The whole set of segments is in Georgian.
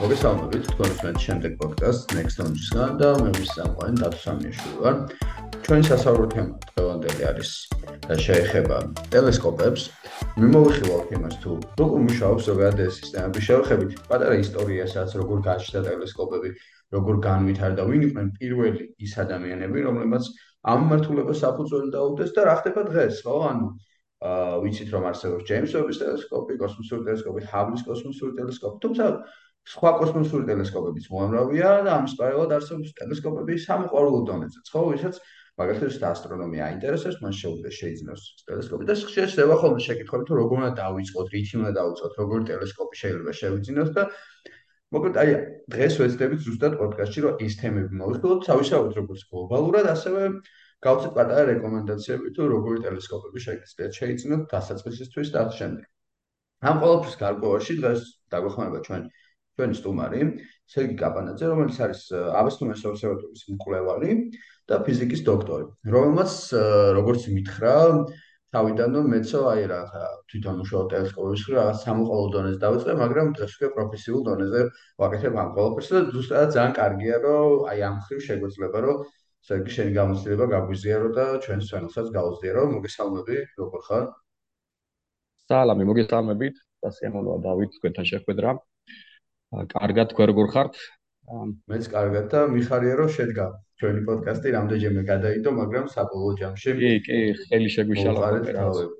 მოგესალმებით თქვენს მე შემდეგ პოდკასტ Next Launch-ისგან და მე ვის სამყარო დათო სამიაშვილი ვარ. ჩვენი სასაუბრო თემა დღევანდელი არის და შეეხება ტელესკოპებს. მე მოვიხილავ იმას თუ როგორ მუშაობს ზოგადად ეს სისტემები. შევხედით პატარა ისტორიასაც, როგორ გაჩნდა ტელესკოპები, როგორ განვითარდა, ვინ იყვნენ პირველი ის ადამიანები, რომლებმაც ამ მართულებას საფუძველი დაუდეს და რა ხდება დღეს, ხო? ანუ აა ვიცით რომ არსებობს ჯეიმს ვების ტელესკოპი, კოსმოსური ტელესკოპი, ჰაბლის კოსმოსური ტელესკოპი, თუმცა სხვა კოსმოსური ტელესკოპებიც მოამრავია და ამის პარალელად არსებობს ტელესკოპები სამყარო დონეზე, ხო, ვისაც მაგალითად ასტრონომია აინტერესებს, მან შეუძლია შეიძინოს ტელესკოპი და შეიძლება ხოლმე შეკითხები თუ როგორ უნდა დავიწყოთ, რითი უნდა დავიწყოთ, როგორ ტელესკოპი შეიძლება შევიძინოთ და მოკლედ აი დღეს ვეცდებით ზუსტად პოდკასტში რომ ეს თემები მოვიხილოთ, თავისთავად როგორც გლობალურად, ასევე გავცეთ პატარა რეკომენდაციები თუ როგორი ტელესკოპები შეგიძლიათ შეიძინოთ დასაწყისისთვის და ამ შემდეგ. ამ ყოველთვის გარკვევაში დღეს დაგვეხმარება ჩვენ ჩვენი სტუმარი სერგი კაპანაძე, რომელიც არის აბესტუმეს ობსერვატორიის მკვლევარი და ფიზიკის დოქტორი, რომელმაც როგორც მითხრა, თავიდანო მეცო აი რა თვითონ უშუალო ტელესკოპების ხრი რაღაც სამოყოლო დონეზე დავიწყე, მაგრამ დღეს უკვე პროფესიულ დონეზე ვაკეთებ ამ ყველაფერს და ზუსტად ძალიან კარგია, რომ აი ამ ხრი შეგვეძლება, რომ სერგი შენი გამოცდილება გაგვიზიარო და ჩვენს ფენელსაც გაუზიარო. მოგესალმები, როგორ ხარ? სალამი, მოგესალმებით. და სიამოვნოა დავით თქვენთან შეხვედრა. კარგად თქვენ როგორ ხართ? მეც კარგად და მიხარია რომ შედგა ჩვენი პოდკასტი რამდენჯერმე გადაიდო, მაგრამ საბოლოო ჯამში კი, კი, ხელი შეგვიშალა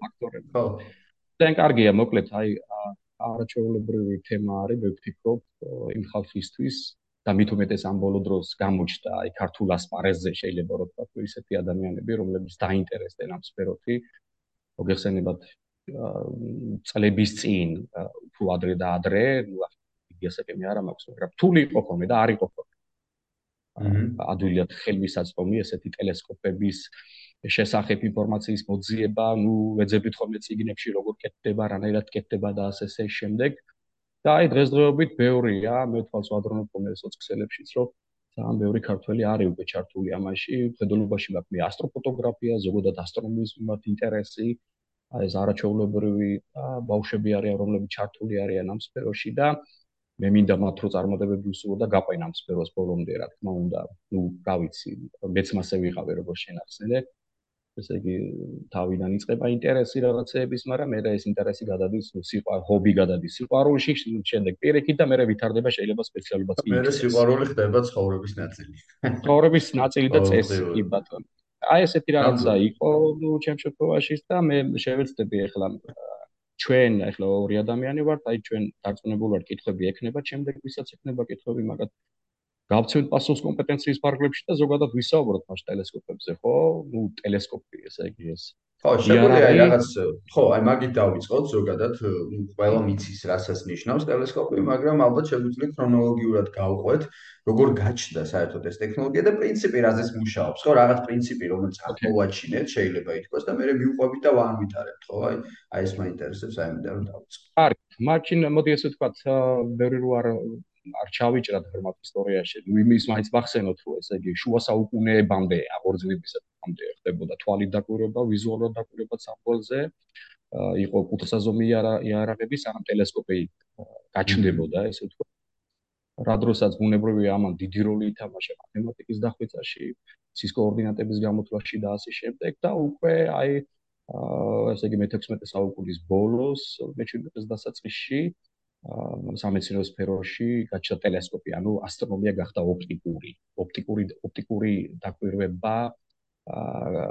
ფაქტორები. ხო. თან კარგია, მოკლედ, აი არაჩვეულებრივი თემა არის, მე ვფიქრობ, იმ ხალხისთვის და მით უმეტეს ამ ბოლო დროს გამოჩნდა აი ქართულ ასპარეზზე შეიძლება რომ თქვა ისეთი ადამიანები, რომლებიც დაინტერესდნენ ამ სფეროთი. მოგეხსენებათ წლების წინ, უფრო ადრე და ადრე, ნუ იასაკემი არა მაქვს, მაგრამ რთული იყო ხოლმე და არ იყო ხოლმე. ადვილად ხელმისაწვდომი ესეთი ტელესკოპების შესახებ ინფორმაციის მოძიება, ნუ ვეძებთ ხოლმე ციგნებში როგორ კეთდება, რანაირად კეთდება და ასე ასე შემდეგ. და აი დღესდღეობით ბევრია, მე თვალს ვადრონებ ხოლმე სოციალებშიც, რომ ძალიან ბევრი ქართველი არის უკვე ჩართული ამაში, ფედოლობაში მაქვს მე ასტროფოტოგრაფია, ზოგადად ასტრონომიის მიმართ ინტერესი. აი ეს არაჩვეულებრივი ბავშვები არიან, რომლებიც ჩართული არიან ამ სფეროში და მე მინდა მათ რო წარმატებები უსულო და გაყვენ ამ სფეროს ბოლომდე რა თქმა უნდა ნუ რა ვიცი მეც მასე ვიყავე როგორც შენახსენე. ესე იგი თავიდან იწყება ინტერესი რაღაცეების მაგრამ მე და ეს ინტერესი გადადის სიყვარული ჰობი გადადის სიყვარულში შემდეგ პირიქით და მე ვითარდება შეიძლება სპეციალობაც კი მე სიყვარული ხდება ცხოვრების ნაწილი. ცხოვრების ნაწილი და წესი კი ბატონო აი ესეთი რაღაცა იყო ნუ ჩემ შემთხვევაში და მე შევეცდები ახლა ჩვენ ახლა ორი ადამიანი ვართ, აი ჩვენ დარწმუნებული ვართ, კითხვები ექნება, შემდეგ ვისაც ექნება კითხვები, მაგათ გავცემთ პასუხს კომპეტენციის ფარგლებში და ზოგადად ვისაუბროთ მას ტელესკოპებზე, ხო? ნუ ტელესკოპი ესე იგი ეს ხო, შეგვიძლია რაღაც ხო, აი მაგით დავიწყოთ ზოგადად, ყველა მიცის რასაც ნიშნავს ტელესკოპი, მაგრამ ალბათ შეგვიძლია ქრონოლოგიურად გავყვეთ, როგორ გაჩნდა საერთოდ ეს ტექნოლოგია და პრინციპი რაზეც მუშაობს, ხო, რაღაც პრინციპი, რომელიც აღმოვაჩინეთ, შეიძლება ითქვას და მე მივყვებით და ვანვითარებთ, ხო? აი, აი ეს მაინტერესებს, აი მინდა რომ დავიწყო. კარგი, მაშინ მოდი ესე ვთქვათ, ბევრი რო არ არ ჩავიჭრათ ფორმატ ისტორიაში. ნუ იმის მაინც მახსენოთ, რომ ესე იგი შუა საუკუნეებამდე აღორძინებისად ამდე ხდებოდა თვალით დაკვირვება, ვიზუალურად დაკვირვება სამყაროზე. იყო კუთასაზომი იარაღები, სანამ ტელესკოპი გაჩნდებოდა, ესე ვთქვათ. რა დროსაც ბუნებრივია ამან დიდი როლი ითამაშა მათემატიკის დახვეწაში, ცის კოორდინატების გამოთვლაში და ასე შემდეგ და უკვე აი ესე იგი მე-16 საუკუნის ბოლოს, მე-17 დასაწყისში სამეცნიერო სფეროში გაჩნდა ტელესკოპი, ანუ ასტრონომია გახდა ოპტიკური, ოპტიკური ოპტიკური დაკვირვება აა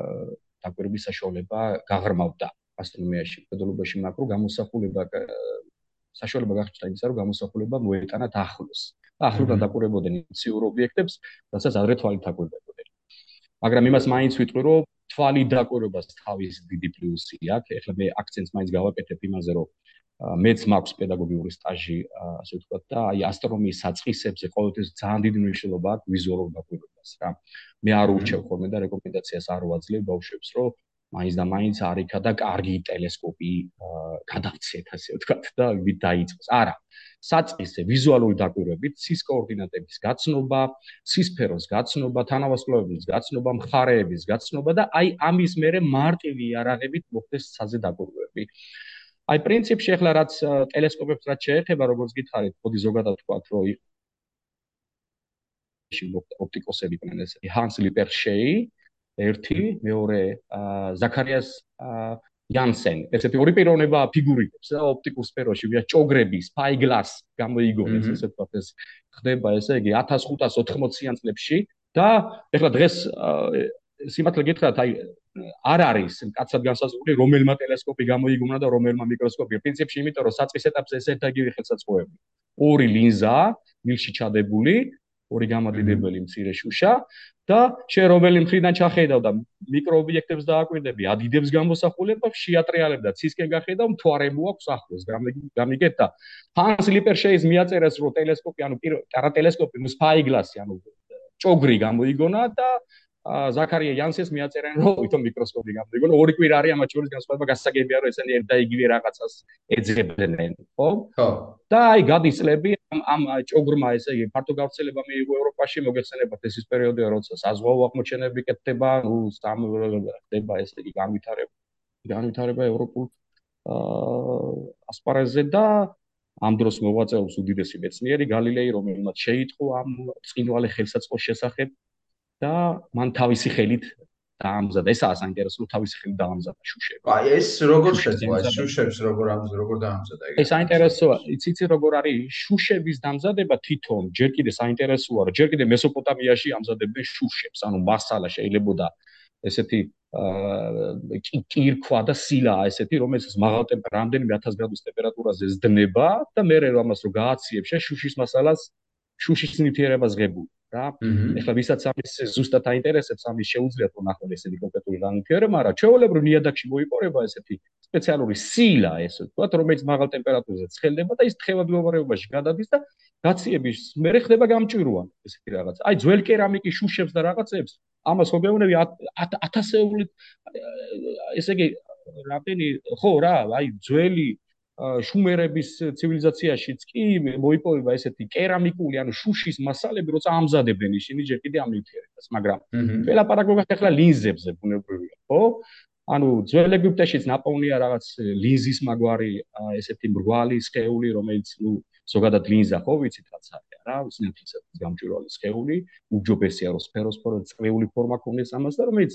დაკვირვების საშუალება გაღრმავდა ასტრონომიაში, ფედერალობაში მაკრო გამოსახულება საშუალება გახდა იმისა, რომ გამოსახულება მოეტანა ახლოს. ახლოდან დაკვირვებოდნენ ციურ ობიექტებს, რასაც ადრე თვალით დაკვირვებოდნენ. მაგრამ იმას მაინც ვიტყვი, რომ თვალით დაკვირვებას თავის დიდი პლუსი აქვს. ეხლა მე აქცენტს მაინც გავაკეთებ იმაზე, რომ მეც მაქვს პედაგოგიური სტაჟი, ასე ვთქვათ და აი ასტრონომიის საწყისებზე ყოველთვის ძალიან დიდი მნიშვნელობა აქვს ვიზუალურ დაკვირვებას რა. მე არ ურჩევ ხოლმე და რეკომენდაციას არ ვაძლევ ბავშვებს, რომ მაინც და მაინც არიქა და კარგი ტელესკოპი გადავცეთ, ასე ვთქვათ და ვით დაიწყოს. არა. საწყისზე ვიზუალური დაკვირვებით, ცის კოორდინატების გაცნობა, ცისფეროს გაცნობა, თანავარსკვლავების გაცნობა, მხარეების გაცნობა და აი ამის მერე მარტივი იარაღებით მოხდეს საზე დაკვირვები. აი პრინციპში ახლა რაც ტელესკოპებს რაც შეეხება, როგორც გითხარით, ხოდი ზოგადად თქვა, რომ ოპტიკოსები იყვნენ ეს ჰანს ლიპერშეი ერთი მეორე ზაქარიას იანსენ ესეთი ორი პიროვნება ფიგურირებს და ოპტიკურ სფეროში ვია ჭოგრები სპაიგლას გამოიგონეს ესე ვთქვათ ეს ხდება ესე იგი 1580-იან წლებში და ეხლა დღეს სიმართლე გითხრათ აი არ არის კაცად განსაზღვრული რომელმა ტელესკოპი გამოიგონა და რომელმა მიკროსკოპი პრინციპში იმიტომ რომ საწყის ეტაპზე ეს ერთადაგივე ხელსაწყოები ორი ლინზა მილში ჩადებული ორი გამადიდებელი მცირე შუშა და შე რომელი მხრიდან ჩახედავ და მიკროობიექტებს დააკვირდები, ადიდებს გამოსახულებას, შეატრიალებ და ცისკენ გახედავ, მთვარე მოაქვს ახლოს. გამიგეთ და ჰანს ლიპერშეის მიაწერეს რომ ტელესკოპი, ანუ პარა ტელესკოპი, ნუ სპაიგლასი, ანუ ჭოგრი გამოიგონა და ზაქარია იანსეს მიაწერენ რომ ვითომ მიკროსკოპი გამდგონ ორი კვირა არის ამათ შორის განსხვავება გასაგებია რომ ესენი ერთ და იგივე რაღაცას ეძებდნენ ხო? ხო. და აი გადის წლები ამ ამ ჭოგრმა ესე იგი ფართო გავრცელება მიიღო ევროპაში მოგეხსენებათ ეს ის პერიოდია როცა საზღვაო აღმოჩენები კეთდება ნუ სამ ხდება ესე იგი განვითარება განვითარება ევროპულ ასპარეზზე და ამ დროს მოღვაწეობს უდიდესი მეცნიერი გალილეი რომელმაც შეიტყო ამ წინვალე ხელსაწყოს შესახებ და მან თავისი ხელით დაამზადა. ესაა საინტერესო, თავისი ხელით დაამზადა შუშები. აი ეს როგორ შეძლო ეს შუშებს როგორ ამზადა, როგორ დაამზადა ეგ? ეს საინტერესოა. იცი იცი როგორ არის შუშების დამზადება თვითონ, ჯერ კიდე საინტერესოა, რომ ჯერ კიდე მესოპოტამიაში ამზადებდნენ შუშებს, ანუ მასალა შეიძლებოდა ესეთი აა კირქვა და სილა ესეთი, რომელიც მაღალ ტემპერატურამდე 1000 გრადუს ტემპერატურაზე ზდნება და მე რომ ამას რო გააციებ შე შუშის მასალას შუშის ნივთიერებას ღებულ. რა. ეხლა ვისაც ამის ზუსტად აინტერესებს, ამის შეუძლიათ რომ ნახოთ ესეთი კონკრეტული განვითარება, მაგრამ ჩვეულებრივ ნიადაგში მოიპოვება ესეთი სპეციალური სილა, ესე ვთქვათ, რომელიც მაღალ ტემპერატურაზე ცხელდება და ის თხევადმოვარებაში გადადის და გაციების მერე ხდება გამჭვირვა ესეთი რაღაც. აი ძველ კერამიკის შუშებს და რაღაცებს ამას მოგეუბნები ათასეული ესე იგი რამდენი ხო რა, აი ძველი შუმერების ცივილიზაციაშიც კი მოიპოვება ესეთი კერამიკული ანუ შუშის მასალები, როცა ამზადებენ ისინი ჯერ კიდე ამ ნივთიერებას, მაგრამ ველაპარაკობთ ახლა ლინზებზე ბუნებრივია, ხო? ანუ ძველ ეგვიპტეშიც ნაპოვნია რაღაც ლინზის მაგვარი ესეთი მრგვალი სხეული, რომელიც ნუ ზოგადად ლინზა ხო ვიცით რაც არის რა, უცნაური ისეთი გამჭვირვალე სხეული, უჯობესია რომ სფეროსფერო წრიული ფორმა ქონდეს ამას და რომელიც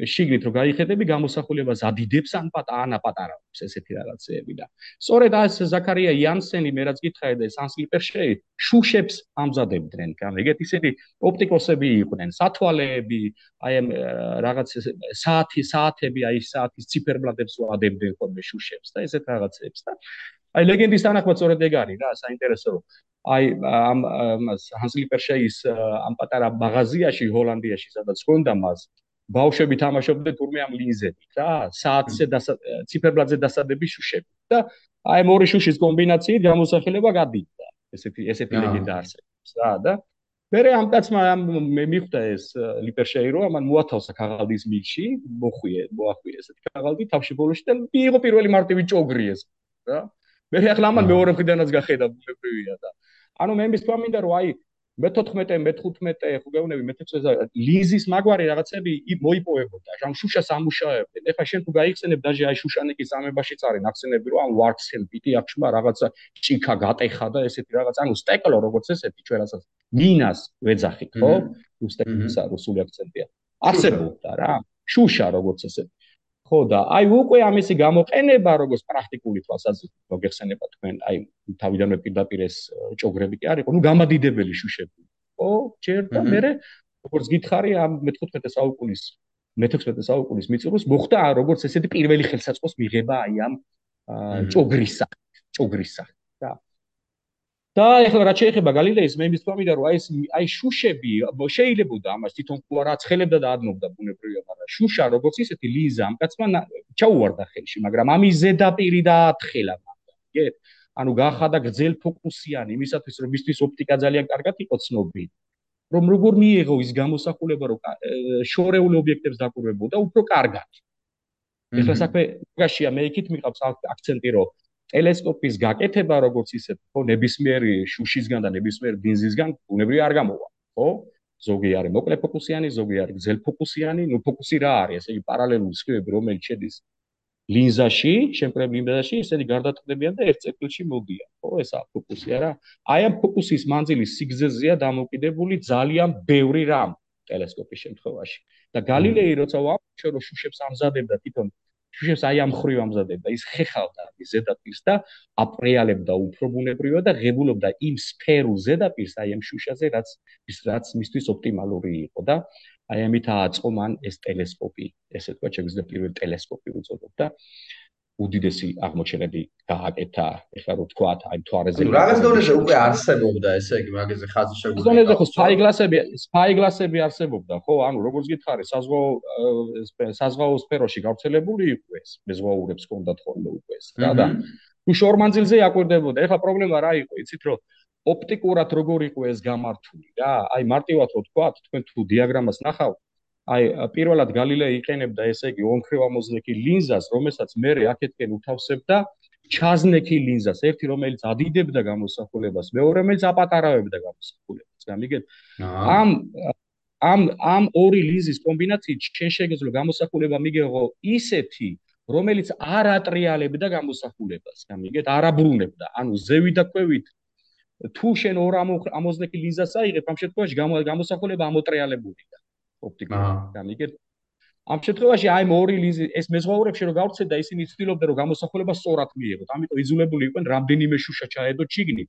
შიგნით რომ გაიხედები გამოსახულებას ადიდებს ან პატარა პატარავს ესეთი რაღაცეები და. სწორედ ეს ზაქარია იანსენი მე რაც გითხარი და სანსლიპერშეი შუშებს ამზადებდნენ გამ ეგეთ ისეთი ოპტიკოსები იყვნენ სათვალეები აი ამ რაღაც საათი საათები აი საათის ციფერბლადებს ვადებდნენ ხოლმე შუშებს და ესეთ რაღაცეებს და. აი ლეგენდის თანახმად სწორედ ეგ არის რა საინტერესო. აი ამ ჰანსლიპერშეის ამ პატარა მაღაზიაში ჰოლანდიაში სადაც ხონდა მას ბავშვები თამაშობდნენ თურმე ამ ლინზებით რა საათზე და ციფერბლადზე დასადების შუშები. და აი მორი შუშის კომბინაციით გამოსახულება გადიდა ესეთი ესეთი ლეგენდა არსებობს რა და მერე ამ კაცმა მე მიხვდა ეს ლიპერშეირო ამან მოათავსა ქაღალდის მილში მოხვიე მოახვიე ესეთი ქაღალდი თავში ბოლოში და მიიღო პირველი მარტივი ჭოგრი ეს რა. მერე ახლა ამან მეორე მხრიდანაც გახედა ბუნებრივია და ანუ მე მის თქმა მინდა რომ აი მე-14, მე-15 ხო გეუბნები მე-16 ლიზის მაგვარი რაღაცები მოიპოვებოდა. ჟან შუშას ამუშავებდნენ. ეხლა შენ თუ გაიხსენებ დაჟე აი შუშანიკის ამებაში წარი ნახსენები რომ ან ვარქსელ პიტი აღშმა რაღაცა ჭიქა გატეხა და ესეთი რაღაც ანუ სტეკლო როგორც ესეთი ჩვენ რასაც მინას ვეძახით ხო? უსტეკლისა რუსული აქცენტია. არსებობდა რა. შუშა როგორც ესეთი. ხო და აი უკვე ამისი გამოყენება როგორც პრაქტიკული თვალსაზრისით მოგეხსენება თქვენ აი თავიდანვე პირდაპირ ეს ჭოგრები კი არისო ნუ გამადიდებელი შუშები. ხო ჯერ და მე როგორც გითხარი ამ მე-15 საუკუნის მე-16 საუკუნის მიწურულს მოხდა როგორც ესეთი პირველი ხელსაწყოს მიღება აი ამ ჭოგრისა ჭოგრისა და ეხლა რაც შეეხება გალილეის მე მის თქმიდა რომ აი ეს აი შუშები შეიძლებოდა ამას თვითონ ყურა ცხელებდა და ადნობდა ბუნებრივია მაგრამ შუშა როგორც ისეთი ლიზა ამ კაცმა ჩაუვარდა ხელში მაგრამ ამის ზედაპირი და ათხელა მაგეთ ანუ გახადა გრძელ ფოკუსიანი იმისათვის რომ მისთვის ოპტიკა ძალიან კარგად იყო ცნობილი რომ როგორ მიიღო ის გამოსახულება რომ შორეული ობიექტებს დაკვირვებოდა უფრო კარგად. ეხლა საქმე გაშია მე იქით მიყავს აქცენტი რომ ტელესკოპის გაკეთება როგორც ისეთ ხო ნებისმიერი შუშისგან და ნებისმიერ ბინზისგან უნებრივი არ გამოვა ხო ზოგი არის მოკლე ფოკუსიანი ზოგი არის გრძელ ფოკუსიანი ნუ ფოკუსი რა არის ესე იგი პარალელური სქემები რომელიც შედის ლინზაში, შემკრებლ ლინზაში, ესენი გარდატყდებიან და ერთ ციკლში მოდიან. ხო, ესა ფოკუსი არა? აი ამ ფოკუსის მანძილის სიგრძეზეა დამოკიდებული ძალიან ბევრი რამ ტელესკოპის შემთხვევაში. და გალილეი როცა ვაფშე რო შუშებს ამზადებდა თვითონ შუშებს აი ამ ხრივ ამზადებდა, ის ხეხავდა ის ზედაპირს და აპრეალებდა უფრო ბუნებრივად და ღებულობდა იმ სფერულ ზედაპირს აი ამ შუშაზე, რაც ის რაც მისთვის ოპტიმალური იყო და აი ამით ააწყო მან ეს ტელესკოპი, ესე თქვა, შეგვიძლია პირველი ტელესკოპი უწოდოთ და უდიდესი აღმოჩენები გააკეთა. ეხლა რო თქვა, აი თვარეზე რაღაც დონეზე უკვე არსებობდა, ესე იგი, მაგაზე ხაზი შეგვიძლია. დონეზე ხო სპაიგლასები, სპაიგლასები არსებობდა, ხო? ანუ როგორც გითხარი, საზღვაო საზღვაო სფეროში გავრცელებული იყო ეს, მეზღვაურებს ჰქონდათ ხოლმე უკვე ეს. და და თუ შორმანძილზე აკვირდებოდა. ეხლა პრობლემა რა იყო, იცით რომ ოპტიკურად როგორ იყო ეს გამართული რა? აი მარტივად რო თქვა, თქვენ თუ დიაგრამას ნახავთ, აი პირველად გალილეი იყენებდა ესე იგი ონქრივ ამოზნექი ლინზას, რომელსაც მე აქეთკენ უთავსებდა ჩაზნექი ლინზას, ერთი რომელიც ადიდებდა გამოსახულებას, მეორე რომელიც აპატარავებდა გამოსახულებას. გამიგეთ? ამ ამ ამ ორი ლინზის კომბინაციით შენ შეგეძლო გამოსახულება მიგეღო ისეთი, რომელიც არ ატრიალებდა გამოსახულებას. გამიგეთ? არ აბრუნებდა. ანუ ზევი და ქვევით თუ შენ ორ ამოზნექი ლინზას აიღებ, ამ შემთხვევაში გამოსახულება ამოტრიალებულია. ოპტიკურად გამიგეთ ამ შემთხვევაში აი ორი ლიზი ეს მეზღვაურებში რომ გავცეთ და ისინი ცდილობდნენ რომ გამოსახულება სწორად მიიღოთ ამიტომ იძულებული იყვნენ რამდენიმე შუშა ჩაედო ჩიგნი.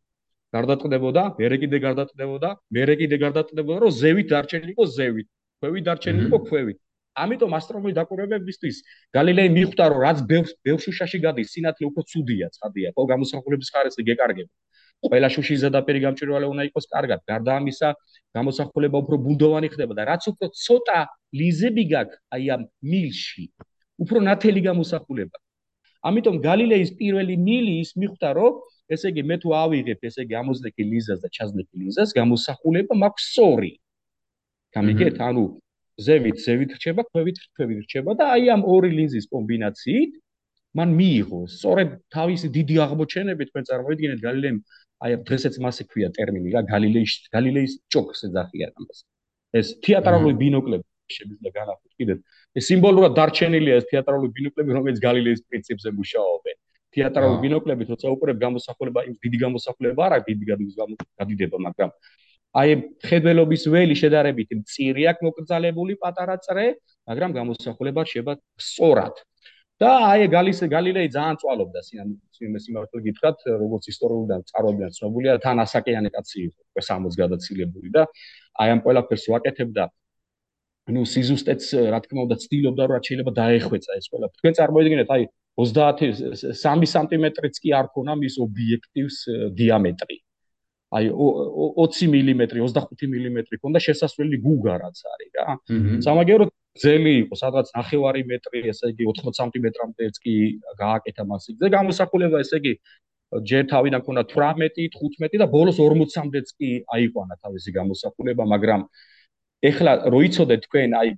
გარდატყდებოდა მერე კიდე გარდატყდებოდა მერე კიდე გარდატყდებოდა რომ ზევით დარჩენილიყო ზევით. ქვევით დარჩენილიყო ქვევით. ამიტომ ასტრონომიული დაკვირვებებისთვის გალილეი მიხვდა რომ რაც ბევრ შუშაში გადის სინათლე უფრო ცუდია ცხადია ხო გამოსახულების ხარისხი გეკარგება ყველა შუშის ზედაპირი გამჭვირვალე უნდა იყოს კარგად. გარდა ამისა, გამოსახულება უფრო ბუნდოვანი ხდება და რაც უფრო ცოტა ლიზები გაქვს აი ამ მილში, უფრო ნათელი გამოსახულება. ამიტომ გალილეის პირველი მილი ის მიხვდა, რომ ესე იგი მე თუ ავიღებ ესე იგი ამოზნექი ლიზას და ჩაზნექი ლიზას, გამოსახულება მაქვს სწორი. გამიგეთ? ანუ ზევით ზევით რჩება, ქვევით ქვევით რჩება და აი ამ ორი ლინზის კომბინაციით მან მიიღო სწორედ თავისი დიდი აღმოჩენები თქვენ წარმოიდგინეთ გალილეიმ აი დღესაც მასე ქვია ტერმინი რა გალილეის გალილეის ჭოქს ეძახიან ამას ეს თეატრალური ბინოკლები შეიძლება განახოთ კიდე ეს სიმბოლურად დარჩენილია ეს თეატრალური ბინოკლები რომელიც გალილეის პრინციპზე მუშაობენ თეატრალური ბინოკლები თორსა უყურებ გამოსახულება იმ დიდი გამოსახულება არა დიდი გადიდება მაგრამ აი ხედველობის ველი შედარებით მწირი აქვს მოკრძალებული პატარა წრე მაგრამ გამოსახულება შეიძლება სწორად და აი გალის გალილეი ძალიან წვალობდა სიმეს იმართო გითხრათ როგორც ისტორიულიდან წარმოებიდან ცნობილია თან ასაკიანი კაცი იყო 60 გადაცილებული და აი ამ ყველაფერს ვაკეთებდა. ну სიზუსტეც რა თქმა უნდა ცდილობდა რომ შეიძლება დაეხვეწა ეს ყველაფერი. თქვენ წარმოიდგინეთ აი 33 სანტიმეტრიც კი არ ქონა მის ობიექტივს დიამეტრი. აი 20 მმ 25 მმ ქონდა შესასვლელი გუგა რაც არის რა. სამაგერო ძელი იყო სადღაც 9 მეტრი ესე იგი 80 სანტიმეტრამდეც კი გააკეთა მასი და გამოსახულება ესე იგი ჯერ თავიდან ქონდა 18 15 და ბოლოს 40-მდეც კი აიყვანა თავისი გამოსახულება მაგრამ ეხლა რო იცოდეთ თქვენ აი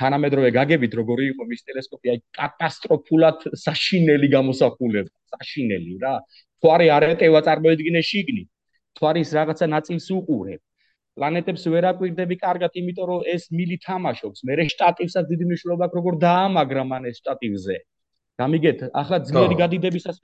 თანამედროვე გაგებით როგორი იყო მის ტელესკოპი აი კატასტროფულად საშინელი გამოსახულება საშინელი რა. თვარი არეტევა წარმოედგინე შიგნით. თვარის რაღაცა ნაწილს უყურებ პლანეტებს ვერ აკვირდები კარგად, იმიტომ რომ ეს მილი თამაშობს. მე შტატივსაც დიდი მნიშვნელობა აქვს, როგორ დაამაგრა მან ეს შტატივზე. გამიგეთ, ახლა ძლიერი გადიდებისას